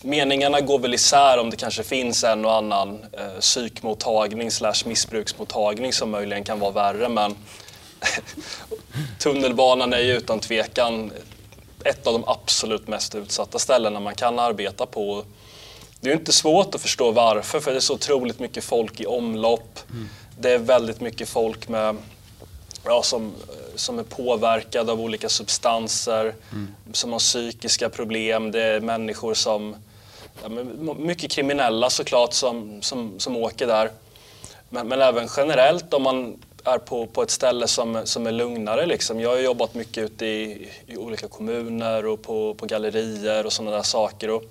meningarna går väl isär om det kanske finns en och annan eh, psykmottagning slash missbruksmottagning som möjligen kan vara värre men [LAUGHS] tunnelbanan är ju utan tvekan ett av de absolut mest utsatta ställena man kan arbeta på. Det är inte svårt att förstå varför, för det är så otroligt mycket folk i omlopp. Det är väldigt mycket folk med, ja, som, som är påverkade av olika substanser, som har psykiska problem. Det är människor som, ja, mycket kriminella såklart, som, som, som åker där. Men, men även generellt om man är på, på ett ställe som, som är lugnare. Liksom. Jag har jobbat mycket ute i, i olika kommuner och på, på gallerier och sådana där saker. Och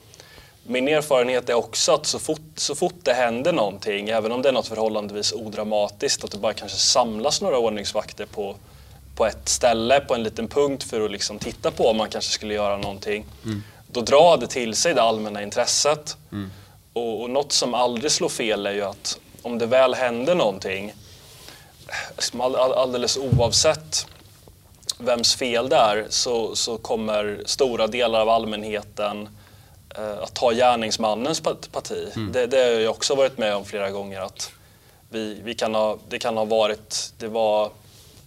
min erfarenhet är också att så fort, så fort det händer någonting, även om det är något förhållandevis odramatiskt, att det bara kanske samlas några ordningsvakter på, på ett ställe, på en liten punkt för att liksom titta på om man kanske skulle göra någonting. Då drar det till sig det allmänna intresset. Och, och något som aldrig slår fel är ju att om det väl händer någonting, liksom all, all, alldeles oavsett vems fel det är, så, så kommer stora delar av allmänheten eh, att ta gärningsmannens parti. Det, det har jag också varit med om flera gånger. att vi, vi kan ha, Det kan ha varit, det var,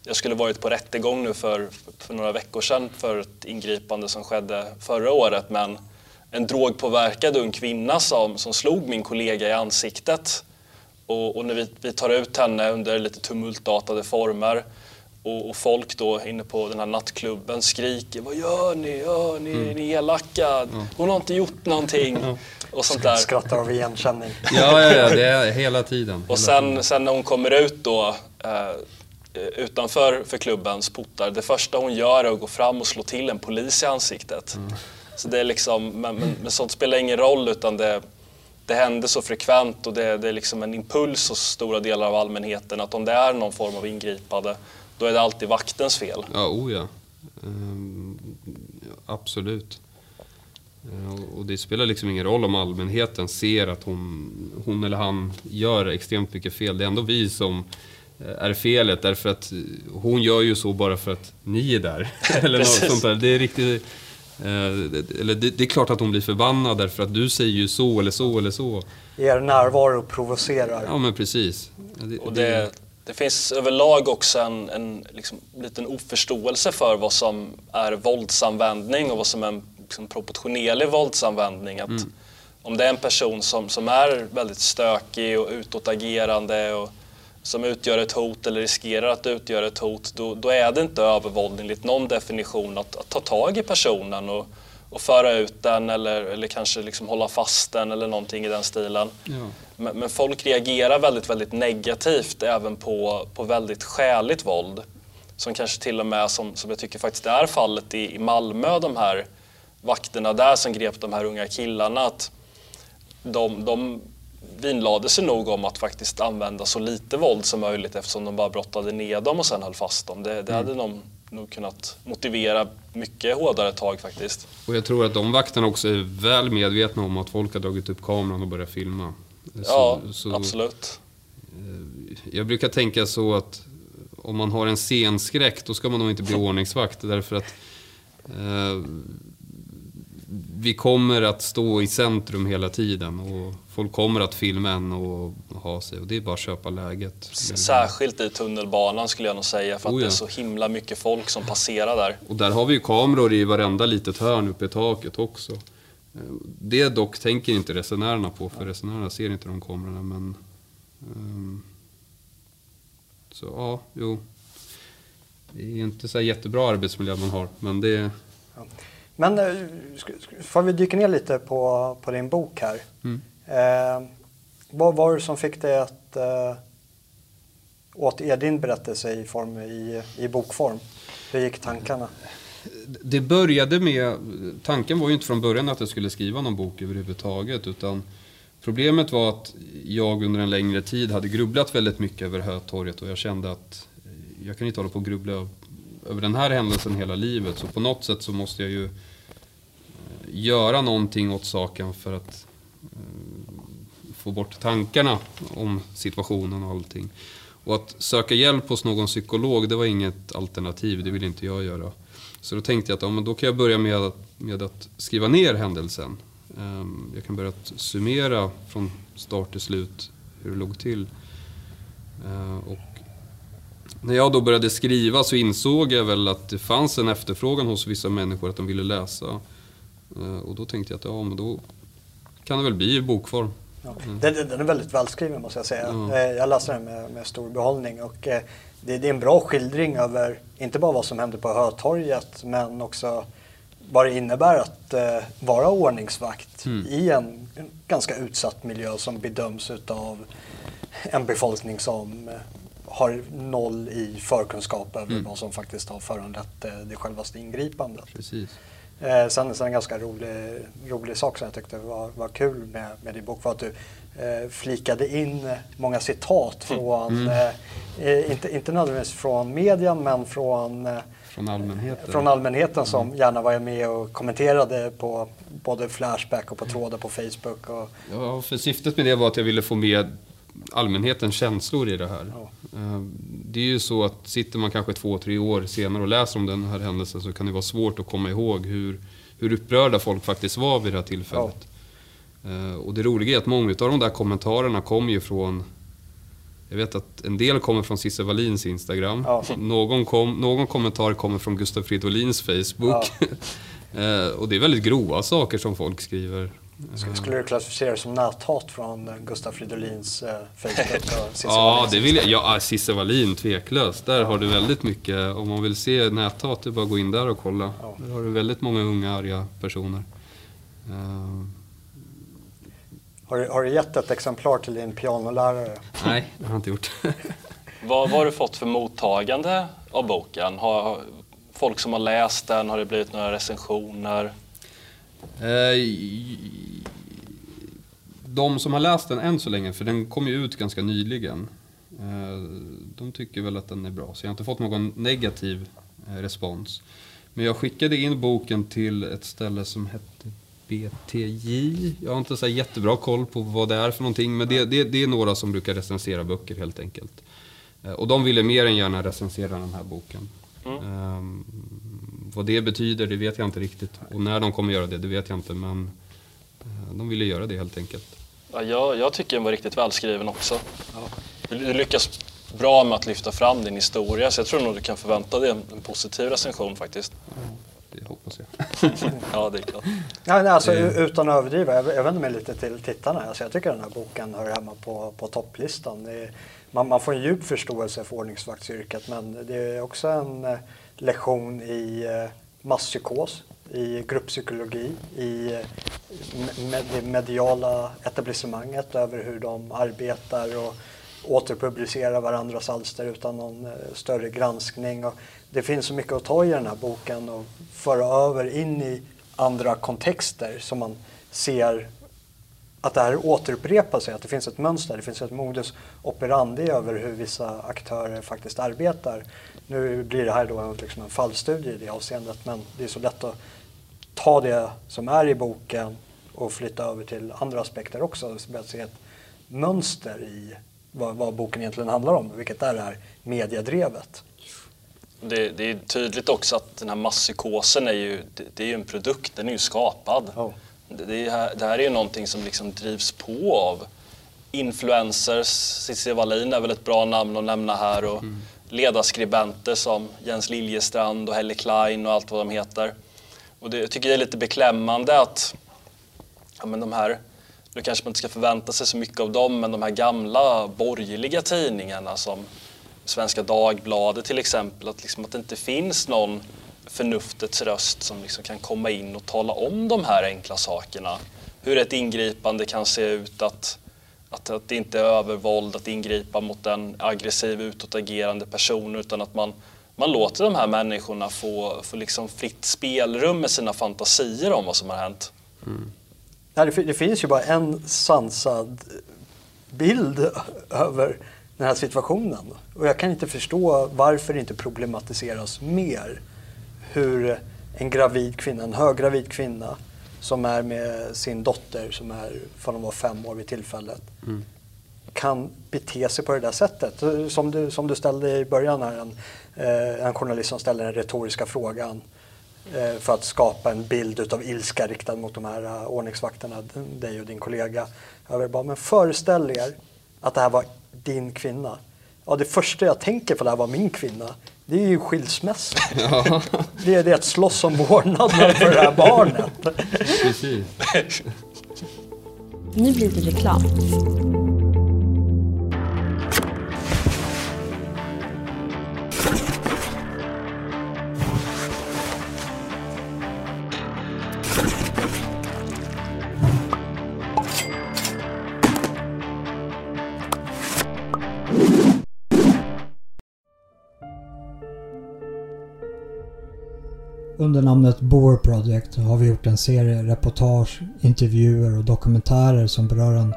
jag skulle varit på rättegång nu för, för några veckor sedan för ett ingripande som skedde förra året. Men en drogpåverkad ung kvinna som, som slog min kollega i ansiktet. Och, och när vi, vi tar ut henne under lite tumultartade former och, och folk då inne på den här nattklubben skriker Vad gör ni? Gör ni? Ni är elaka. Hon har inte gjort någonting. Och sånt där. Skrattar av igenkänning. Ja, ja, ja, det är hela tiden. Och hela tiden. sen, sen när hon kommer ut då eh, utanför för klubbens portar, det första hon gör är att gå fram och slå till en polis i ansiktet. Så det är liksom, men, men, men sånt spelar ingen roll utan det, det händer så frekvent och det, det är liksom en impuls hos stora delar av allmänheten att om det är någon form av ingripande då är det alltid vaktens fel. Ja, oh ja. Ehm, absolut. Eh, och- det spelar liksom ingen roll om allmänheten ser att hon, hon eller han gör extremt mycket fel. Det är ändå vi som eh, är felet därför att eh, hon gör ju så bara för att ni är där. [LAUGHS] eller något sånt där. Det är riktigt... eh, Eller det, det är klart att hon blir förbannad därför att du säger ju så eller så eller så. Er närvaro provocerar. Ja men precis. Det, Och det, det finns överlag också en, en liksom, liten oförståelse för vad som är våldsanvändning och vad som är en liksom, proportionerlig våldsanvändning. Att Om det är en person som, som är väldigt stökig och utåtagerande och som utgör ett hot eller riskerar att utgöra ett hot, då, då är det inte övervåld enligt någon definition att, att ta tag i personen och, och föra ut den eller, eller kanske liksom hålla fast den eller någonting i den stilen. Ja. Men, men folk reagerar väldigt, väldigt negativt även på, på väldigt skäligt våld. Som kanske till och med, som, som jag tycker faktiskt är fallet i, i Malmö, de här vakterna där som grep de här unga killarna. Att de, de vinlade sig nog om att faktiskt använda så lite våld som möjligt eftersom de bara brottade ner dem och sen höll fast dem. Det, det hade de nog kunnat motivera mycket hårdare tag faktiskt. Och jag tror att de vakterna också är väl medvetna om att folk har dragit upp kameran och börjat filma. Ja, Så- så- absolut. Jag brukar tänka så att om man har en scenskräck då ska man nog inte bli [LAUGHS] ordningsvakt därför att eh, vi kommer att stå i centrum hela tiden och folk kommer att filma en och ha sig och det är bara att köpa läget. Särskilt i tunnelbanan skulle jag nog säga för att Oh det ja. är så himla mycket folk som passerar där. Och där har vi ju kameror i varenda litet hörn uppe i taket också. Eh, Det dock tänker inte resenärerna på för resenärerna ser inte de kamerorna men... ehm, så ja, jo. Det är inte så jättebra arbetsmiljö man har men det... Men eh, får vi dyka ner lite på, på din bok här. Mm. Eh, vad var det som fick dig att eh, återge din berättelse i, form, i, i bokform? Hur gick tankarna? Det började med, tanken var ju inte från början att jag skulle skriva någon bok överhuvudtaget utan problemet var att jag under en längre tid hade grubblat väldigt mycket över Hötorget och jag kände att eh, jag kan inte hålla på och grubbla över den här händelsen hela livet så på något sätt så måste jag ju eh, göra någonting åt saken för att eh, få bort tankarna om situationen och allting. Och att söka hjälp hos någon psykolog, det var inget alternativ, det ville inte jag göra. Så då tänkte jag att ja, men då kan jag börja med att, med att skriva ner händelsen. Ehm, jag kan börja summera från start till slut hur det låg till. Ehm, och när jag då började skriva så insåg jag väl att det fanns en efterfrågan hos vissa människor att de ville läsa. Ehm, och då tänkte jag att ja, men då kan det väl bli i bokform. Ja. Den, den den är väldigt välskriven måste jag säga. Mm. Eh, Jag läste den med, med stor behållning och eh, det, det är en bra skildring över inte bara vad som hände på Hötorget men också vad det innebär att eh, vara ordningsvakt Mm. i en, en ganska utsatt miljö som bedöms utav en befolkning som eh, har noll i förkunskap över Mm. vad som faktiskt har föranlett eh, det självaste ingripandet. Precis. Eh, sen, sen en ganska rolig, rolig sak som jag tyckte var, var kul med, med din bok var att du eh, flikade in många citat från, eh, eh, inte, inte nödvändigtvis från media men från, eh, Från allmänheten. från allmänheten som gärna var med och kommenterade på både Flashback och på trådar på Facebook. Och, Ja, för syftet med det var att jag ville få med allmänhetens känslor i det här. Ja. Eh, Det är ju så att sitter man kanske två, tre år senare och läser om den här händelsen så kan det vara svårt att komma ihåg hur, hur upprörda folk faktiskt var vid det här tillfället. Eh, Och det roliga är att många av de där kommentarerna kommer ju från jag vet att en del kommer från Cissi Wallins Instagram. Ja. Någon, kom, någon kommentar kommer från Gustaf Fridolins Facebook. [LAUGHS] Eh, och det är väldigt grova saker som folk skriver. Sk- skulle du klassificera det som näthat från eh, Gustaf Fridolins eh, Facebook och [LAUGHS] Ja, det vill jag. Ja, Cissi Wallin, tveklöst. Där har du väldigt mycket. Om man vill se näthat, det är bara att gå in där och kolla. Ja. Där har du väldigt många unga arga personer. Eh, Har du, har du gett ett exemplar till din pianolärare? nej, det har jag inte gjort. [LAUGHS] Vad, vad har du fått för mottagande av boken? Har, har folk som har läst den, har det blivit några recensioner? Eh, De som har läst den än så länge, för den kom ju ut ganska nyligen. eh, De tycker väl att den är bra. Så jag har inte fått någon negativ eh, respons. Men jag skickade in boken till ett ställe som hette BTJ. Jag har inte så jättebra koll på vad det är för någonting, men det, det, det är några som brukar recensera böcker helt enkelt. Eh, och de ville mer än gärna recensera den här boken. Um, vad det betyder, det vet jag inte riktigt. Och när de kommer göra det, det vet jag inte. Men de ville göra det helt enkelt. Ja, jag, jag tycker den var riktigt välskriven också. Du, du lyckas bra med att lyfta fram din historia, så jag tror nog du kan förvänta dig en, en positiv recension faktiskt. Det hoppas jag. [LAUGHS] ja, det är klart. Ja, nej, alltså, Utan att överdriva, jag, jag vänder mig lite till tittarna. Alltså, jag tycker den här boken hör hemma på, på topplistan. Det är, man, man, får en djup förståelse för ordningsvaktsyrket men det är också en eh, lektion i eh, masspsykos, i grupppsykologi, i eh, med, det mediala etablissemanget över hur de arbetar och återpublicerar varandras alster utan någon eh, större granskning. Och det finns så mycket att ta i den här boken och föra över in i andra kontexter som man ser att det här återupprepar sig, att det finns ett mönster, det finns ett modus operandi över hur vissa aktörer faktiskt arbetar. Nu blir det här då liksom en fallstudie i det avseendet men det är så lätt att ta det som är i boken och flytta över till andra aspekter också. Att se ett mönster i vad, vad, boken egentligen handlar om, vilket är det här mediedrevet. Det, det, är tydligt också att den här masspsykosen är ju, det, det är ju en produkt, den är ju skapad. Oh. Det, här, det här är ju någonting som liksom drivs på av influencers. Cissi Wallin är väl ett bra namn att nämna här. Och mm. ledarskribenter som Jens Liljestrand och Helle Klein och allt vad de heter. Och det, jag tycker det är lite beklämmande att ja, men de här, nu kanske man inte ska förvänta sig så mycket av dem, men de här gamla borgerliga tidningarna som Svenska Dagbladet till exempel, att, liksom, att det inte finns någon förnuftets röst som liksom kan komma in och tala om de här enkla sakerna. Hur ett ingripande kan se ut, att, att, att det inte är övervåld att ingripa mot en aggressiv utåtagerande person utan att man, man låter de här människorna få, få liksom fritt spelrum med sina fantasier om vad som har hänt. Mm. Ja, det, det finns ju bara en sansad bild över den här situationen. Och jag kan inte förstå varför det inte problematiseras mer hur en gravid kvinna, en höggravid kvinna som är med sin dotter som är, för hon var fem år vid tillfället, mm. kan bete sig på det där sättet. Som du, som du ställde i början här, en, eh, en journalist som ställer den retoriska frågan eh, för att skapa en bild utav ilska riktad mot de här uh, ordningsvakterna, dig och din kollega. Jag vill bara, men föreställ er att det här var din kvinna. Ja, det första jag tänker på det här var min kvinna. Det är ju skilsmässa. [LAUGHS] Ja. Det är det att slåss om vårdnaden för det här barnet. Precis. Nu blir det reklam. Under namnet Boer Project har vi gjort en serie reportage, intervjuer och dokumentärer som berör den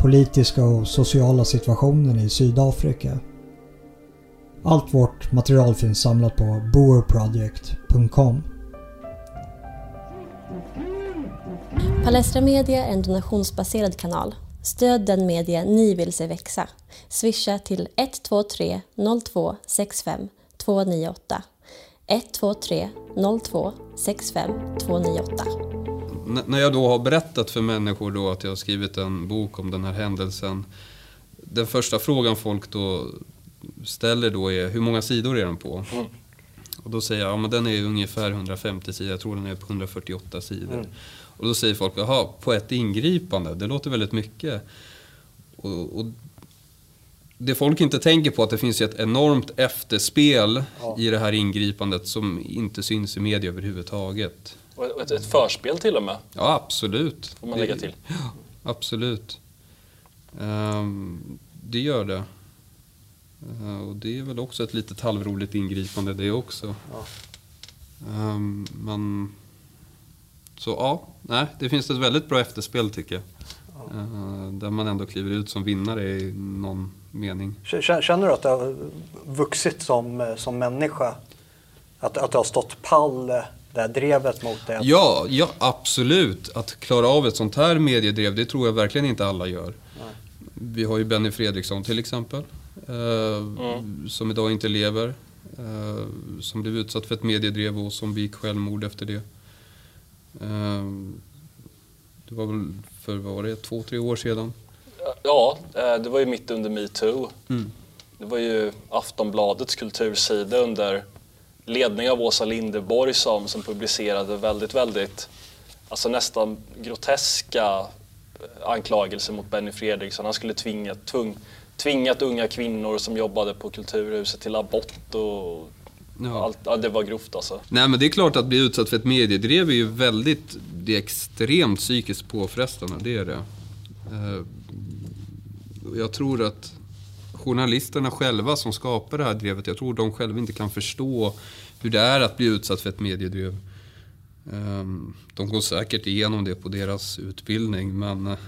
politiska och sociala situationen i Sydafrika. Allt vårt material finns samlat på boerproject.com. Palestra Media är en donationsbaserad kanal. Stöd den media ni vill se växa. Swisha till 123 02 65 298 123 02 65 298. N när jag då har berättat för människor då att jag har skrivit en bok om den här händelsen. Den första frågan folk då ställer då är hur många sidor är den på? Mm. Och då säger jag, ja men den är ungefär 150 sidor, jag tror den är på 148 sidor. Mm. Och då säger folk, jaha, på ett ingripande, det låter väldigt mycket. Och, och det folk inte tänker på är att det finns ett enormt efterspel ja. i det här ingripandet som inte syns i media överhuvudtaget. Och ett, ett förspel till och med? Ja, absolut. Får man lägga till? Ja, absolut. Um, det gör det. Uh, och det är väl också ett litet halvroligt ingripande det också. Ja. Um, men... Så ja, nej, det finns ett väldigt bra efterspel tycker jag. Ja. Uh, där man ändå kliver ut som vinnare i någon mening. Känner du att du har vuxit som, som människa? Att, att du har stått pall eh, det här drevet mot det? Ja, ja, absolut. Att klara av ett sånt här mediedrev, det tror jag verkligen inte alla gör. Vi har ju Benny Fredriksson till exempel, eh, som idag inte lever. Eh, som blev utsatt för ett mediedrev och som begick självmord efter det. Eh, det var väl för, vad var det, två, tre år sedan. Ja, eh, det var ju mitt under metoo. Det var ju Aftonbladets kultursida under ledning av Åsa Linderborg som, som publicerade väldigt, väldigt, alltså nästan groteska eh, anklagelser mot Benny Fredriksson. Han skulle tvinga, tvung, tvingat unga kvinnor som jobbade på Kulturhuset till abort och Ja. allt. Ja, det var grovt alltså. Nej men det är klart att bli utsatt för ett mediedrev är ju väldigt, det är extremt psykiskt påfrestande, det är det. Jag tror att journalisterna själva som skapar det här drevet, jag tror de själva inte kan förstå hur det är att bli utsatt för ett mediedrev. Eh, De går säkert igenom det på deras utbildning men eh,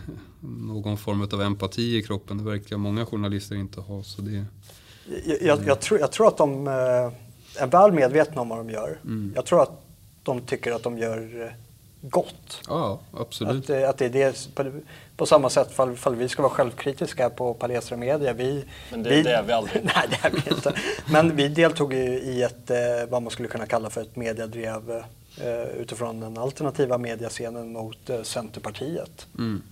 någon form av empati i kroppen, det verkar många journalister inte ha. Så det, Jag, jag, jag, tror, jag tror att de eh, är väl medvetna om vad de gör. Mm. Jag tror att de tycker att de gör eh, gott. ja, absolut. Att, att det är det, på, samma sätt, fall, fall vi ska vara självkritiska på Palestra Media. Vi, Men det- det är vi aldrig. [LAUGHS] Nej, det är vi inte. Men vi deltog ju i ett, eh, vad man skulle kunna kalla för ett mediedrev eh, utifrån den alternativa mediascenen mot eh, Centerpartiet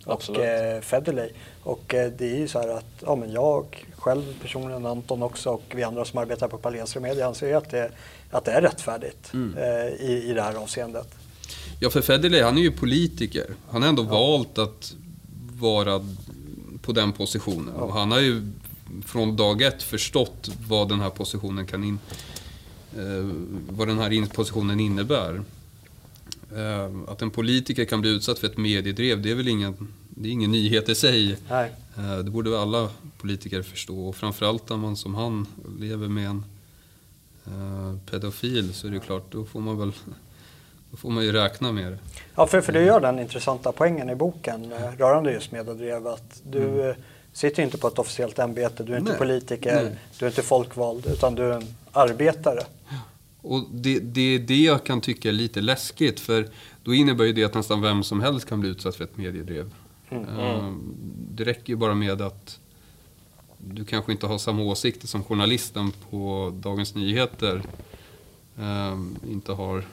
och absolut. Federley. Och det är ju så här att ja, men jag själv personligen, Anton också och vi andra som arbetar på Palestra Media anser ju att det, att det är rättfärdigt eh, i, i det här avseendet. Ja, för Federley, han är ju politiker. Han har ändå valt att vara på den positionen. Och han har ju från dag ett förstått vad den här positionen kan in, eh, vad den här positionen innebär. Eh, att en politiker kan bli utsatt för ett mediedrev, det är väl ingen, det är ingen nyhet i sig. Nej. Eh, det borde väl alla politiker förstå. Och framförallt när man som han lever med en pedofil så är det klart, då får man väl då får man ju räkna med det. Ja, för, för du gör den intressanta poängen i boken eh, rörande just mediedrev att du eh, sitter inte på ett officiellt ämbete, du är inte Nej. politiker, Nej. du är inte folkvald, utan du är en arbetare. Och det, det är det jag kan tycka är lite läskigt för då innebär ju det att nästan vem som helst kan bli utsatt för ett mediedrev. Eh, Det räcker ju bara med att du kanske inte har samma åsikter som journalisten på Dagens Nyheter inte har.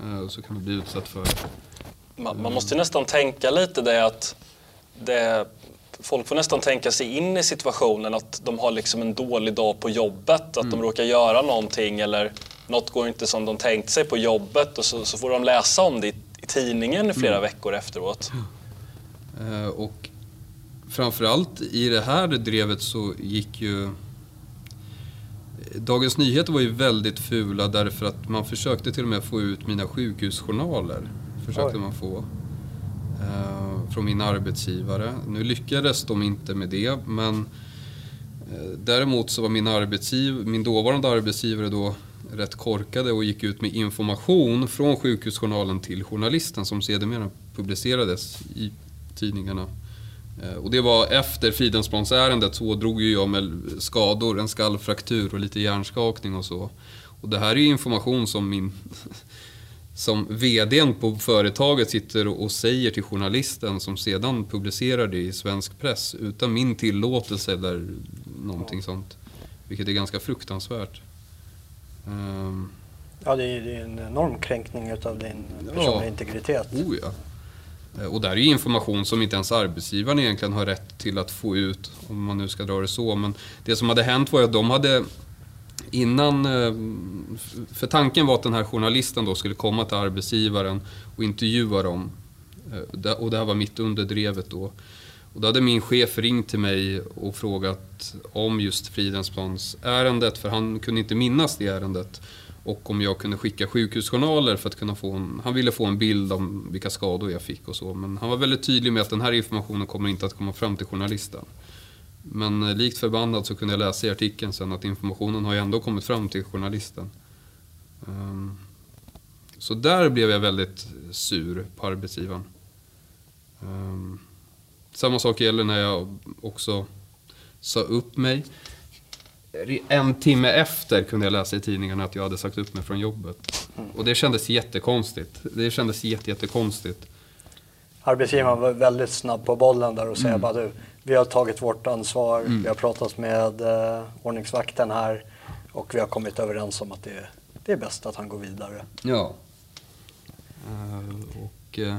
Eh, Så kan du bli utsatt för Man, man måste ju nästan tänka lite det att det, folk får nästan tänka sig in i situationen att de har liksom en dålig dag på jobbet, att de råkar göra någonting eller något går inte som de tänkt sig på jobbet och så, så får de läsa om det i, i tidningen flera veckor efteråt. Eh, Och framförallt i det här drevet så gick ju... Dagens Nyheter var ju väldigt fula därför att man försökte till och med få ut mina sjukhusjournaler. Försökte Oj. man få. eh, Från min arbetsgivare. Nu lyckades de inte med det men eh, däremot så var min, arbetsgiv, min dåvarande arbetsgivare då rätt korkade och gick ut med information från sjukhusjournalen till journalisten som sedermera publicerades i tidningarna. Eh, Och det var efter Fridhemsplansärendet så drog ju jag med skador, en skallfraktur och lite hjärnskakning och så. Och det här är ju information som min [LAUGHS] som VDn på företaget sitter och säger till journalisten som sedan publicerar det i svensk press utan min tillåtelse eller någonting sånt. Vilket är ganska fruktansvärt. Ehm, Ja, det är, är en enorm kränkning av din personliga Ja. integritet. Oh ja. Eh, och där är ju information som inte ens arbetsgivaren egentligen har rätt till att få ut, om man nu ska dra det så. Men det som hade hänt var ju att de hade innan... Eh, för tanken var att den här journalisten då skulle komma till arbetsgivaren och intervjua dem. Eh, och det här var mitt under drevet då. Och då hade min chef ringt till mig och frågat om just Fridhemsplansärendet, för han kunde inte minnas det ärendet. Och om jag kunde skicka sjukhusjournaler för att kunna få en... Han ville få en bild om vilka skador jag fick och så. Men han var väldigt tydlig med att den här informationen kommer inte att komma fram till journalisten. Men eh, likt förbannad så kunde jag läsa i artikeln sen att informationen har ju ändå kommit fram till journalisten. Ehm, så där blev jag väldigt sur på arbetsgivaren. Ehm, samma sak gäller när jag också sa upp mig en timme efter kunde jag läsa i tidningarna att jag hade sagt upp mig från jobbet. Och det kändes jättekonstigt. Det kändes jätte, jättekonstigt. Arbetsgivaren var väldigt snabb på bollen där och säger bara du, vi har tagit vårt ansvar, vi har pratat med eh, ordningsvakten här och vi har kommit överens om att det, det är bäst att han går vidare. Ja. Eh, och, eh,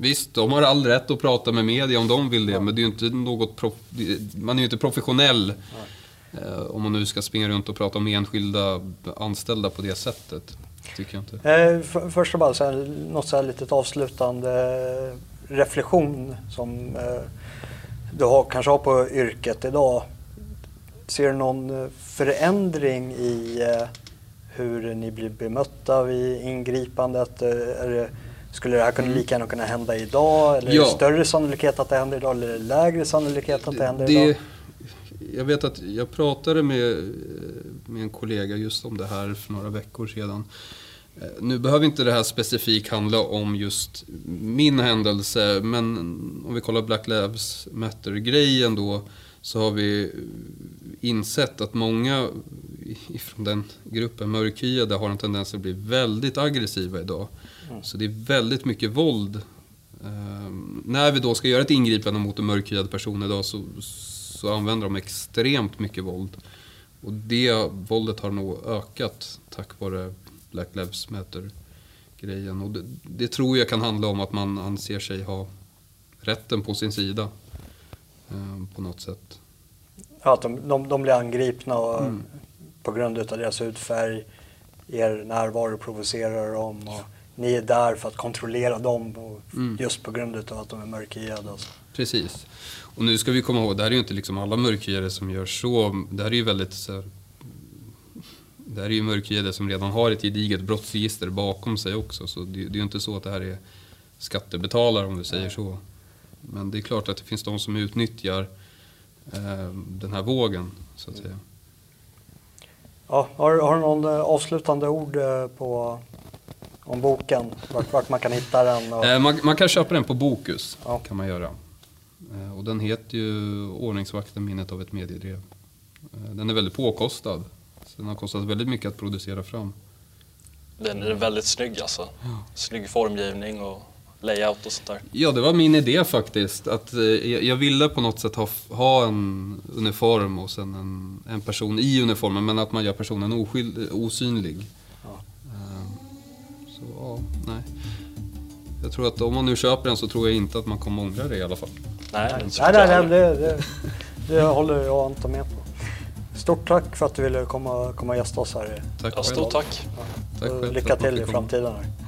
visst, de har all rätt att prata med media om de vill det, men det är ju inte något man är ju inte professionell eh, om man nu ska springa runt och prata om enskilda anställda på det sättet. Tycker jag inte. Eh, för, först och bara så här, något så här litet avslutande reflektion som eh, du har, kanske har på yrket idag. Ser du någon förändring i eh, hur ni blir bemötta vid ingripandet? Är det, skulle det här kunna lika gärna kunna hända idag? Eller är Ja. det större sannolikhet att det händer idag? Eller är det lägre sannolikhet att det händer Det, idag? jag vet att jag pratade med, med en kollega just om det här för några veckor sedan. Eh, Nu behöver inte det här specifikt handla om just min händelse, men om vi kollar Black Lives Matter-grejen då, så har vi insett att många från den gruppen mörkhyade har en tendens att bli väldigt aggressiva idag. Så det är väldigt mycket våld. Ehm, när vi då ska göra ett ingripande mot en mörkhyad person idag så, så använder de extremt mycket våld. Och det våldet har nog ökat tack vare Black Lives Matter-grejen. Och det, det tror jag kan handla om att man anser sig ha rätten på sin sida. ehm, på något sätt. Ja, att de, de, de blir angripna och, på grund av deras hudfärg. Er närvaro provocerar dem och ni är där för att kontrollera dem och just på grund av att de är mörkhyade. Alltså. Precis. Och nu ska vi komma ihåg, det här är ju inte liksom alla mörkhyade som gör så. Det här är ju väldigt så här, Det här är ju mörkhyade som redan har ett gediget brottsregister bakom sig också. Så det, det är ju inte så att det här är skattebetalare om du säger så. Men det är klart att det finns de som utnyttjar eh, den här vågen, så att säga. Ja, har, har du någon eh, avslutande ord eh, på, om boken? Vart, vart man kan hitta den? Och, Eh, man, man kan köpa den på Bokus, Ja. kan man göra. Eh, och den heter ju Ordningsvakten, minnet av ett mediedrev. Eh, den är väldigt påkostad. Så den har kostat väldigt mycket att producera fram. Den är väldigt snygg alltså. Snygg formgivning och layout och sånt där. Ja, det var min idé faktiskt. Att, eh, jag, jag ville på något sätt ha, ha en uniform och sen en, en person i uniformen, men att man gör personen oskyld, osynlig. Ja, nej. Jag tror att om man nu köper den så tror jag inte att man kommer ångra det i alla fall. Nej, det nej, nej, nej det, det, det håller jag inte med på. Stort tack för att du ville komma, komma och gästa oss här. Tack Ja, stort tack. Tack Och själv för Lycka till i framtiden. Här. Tack.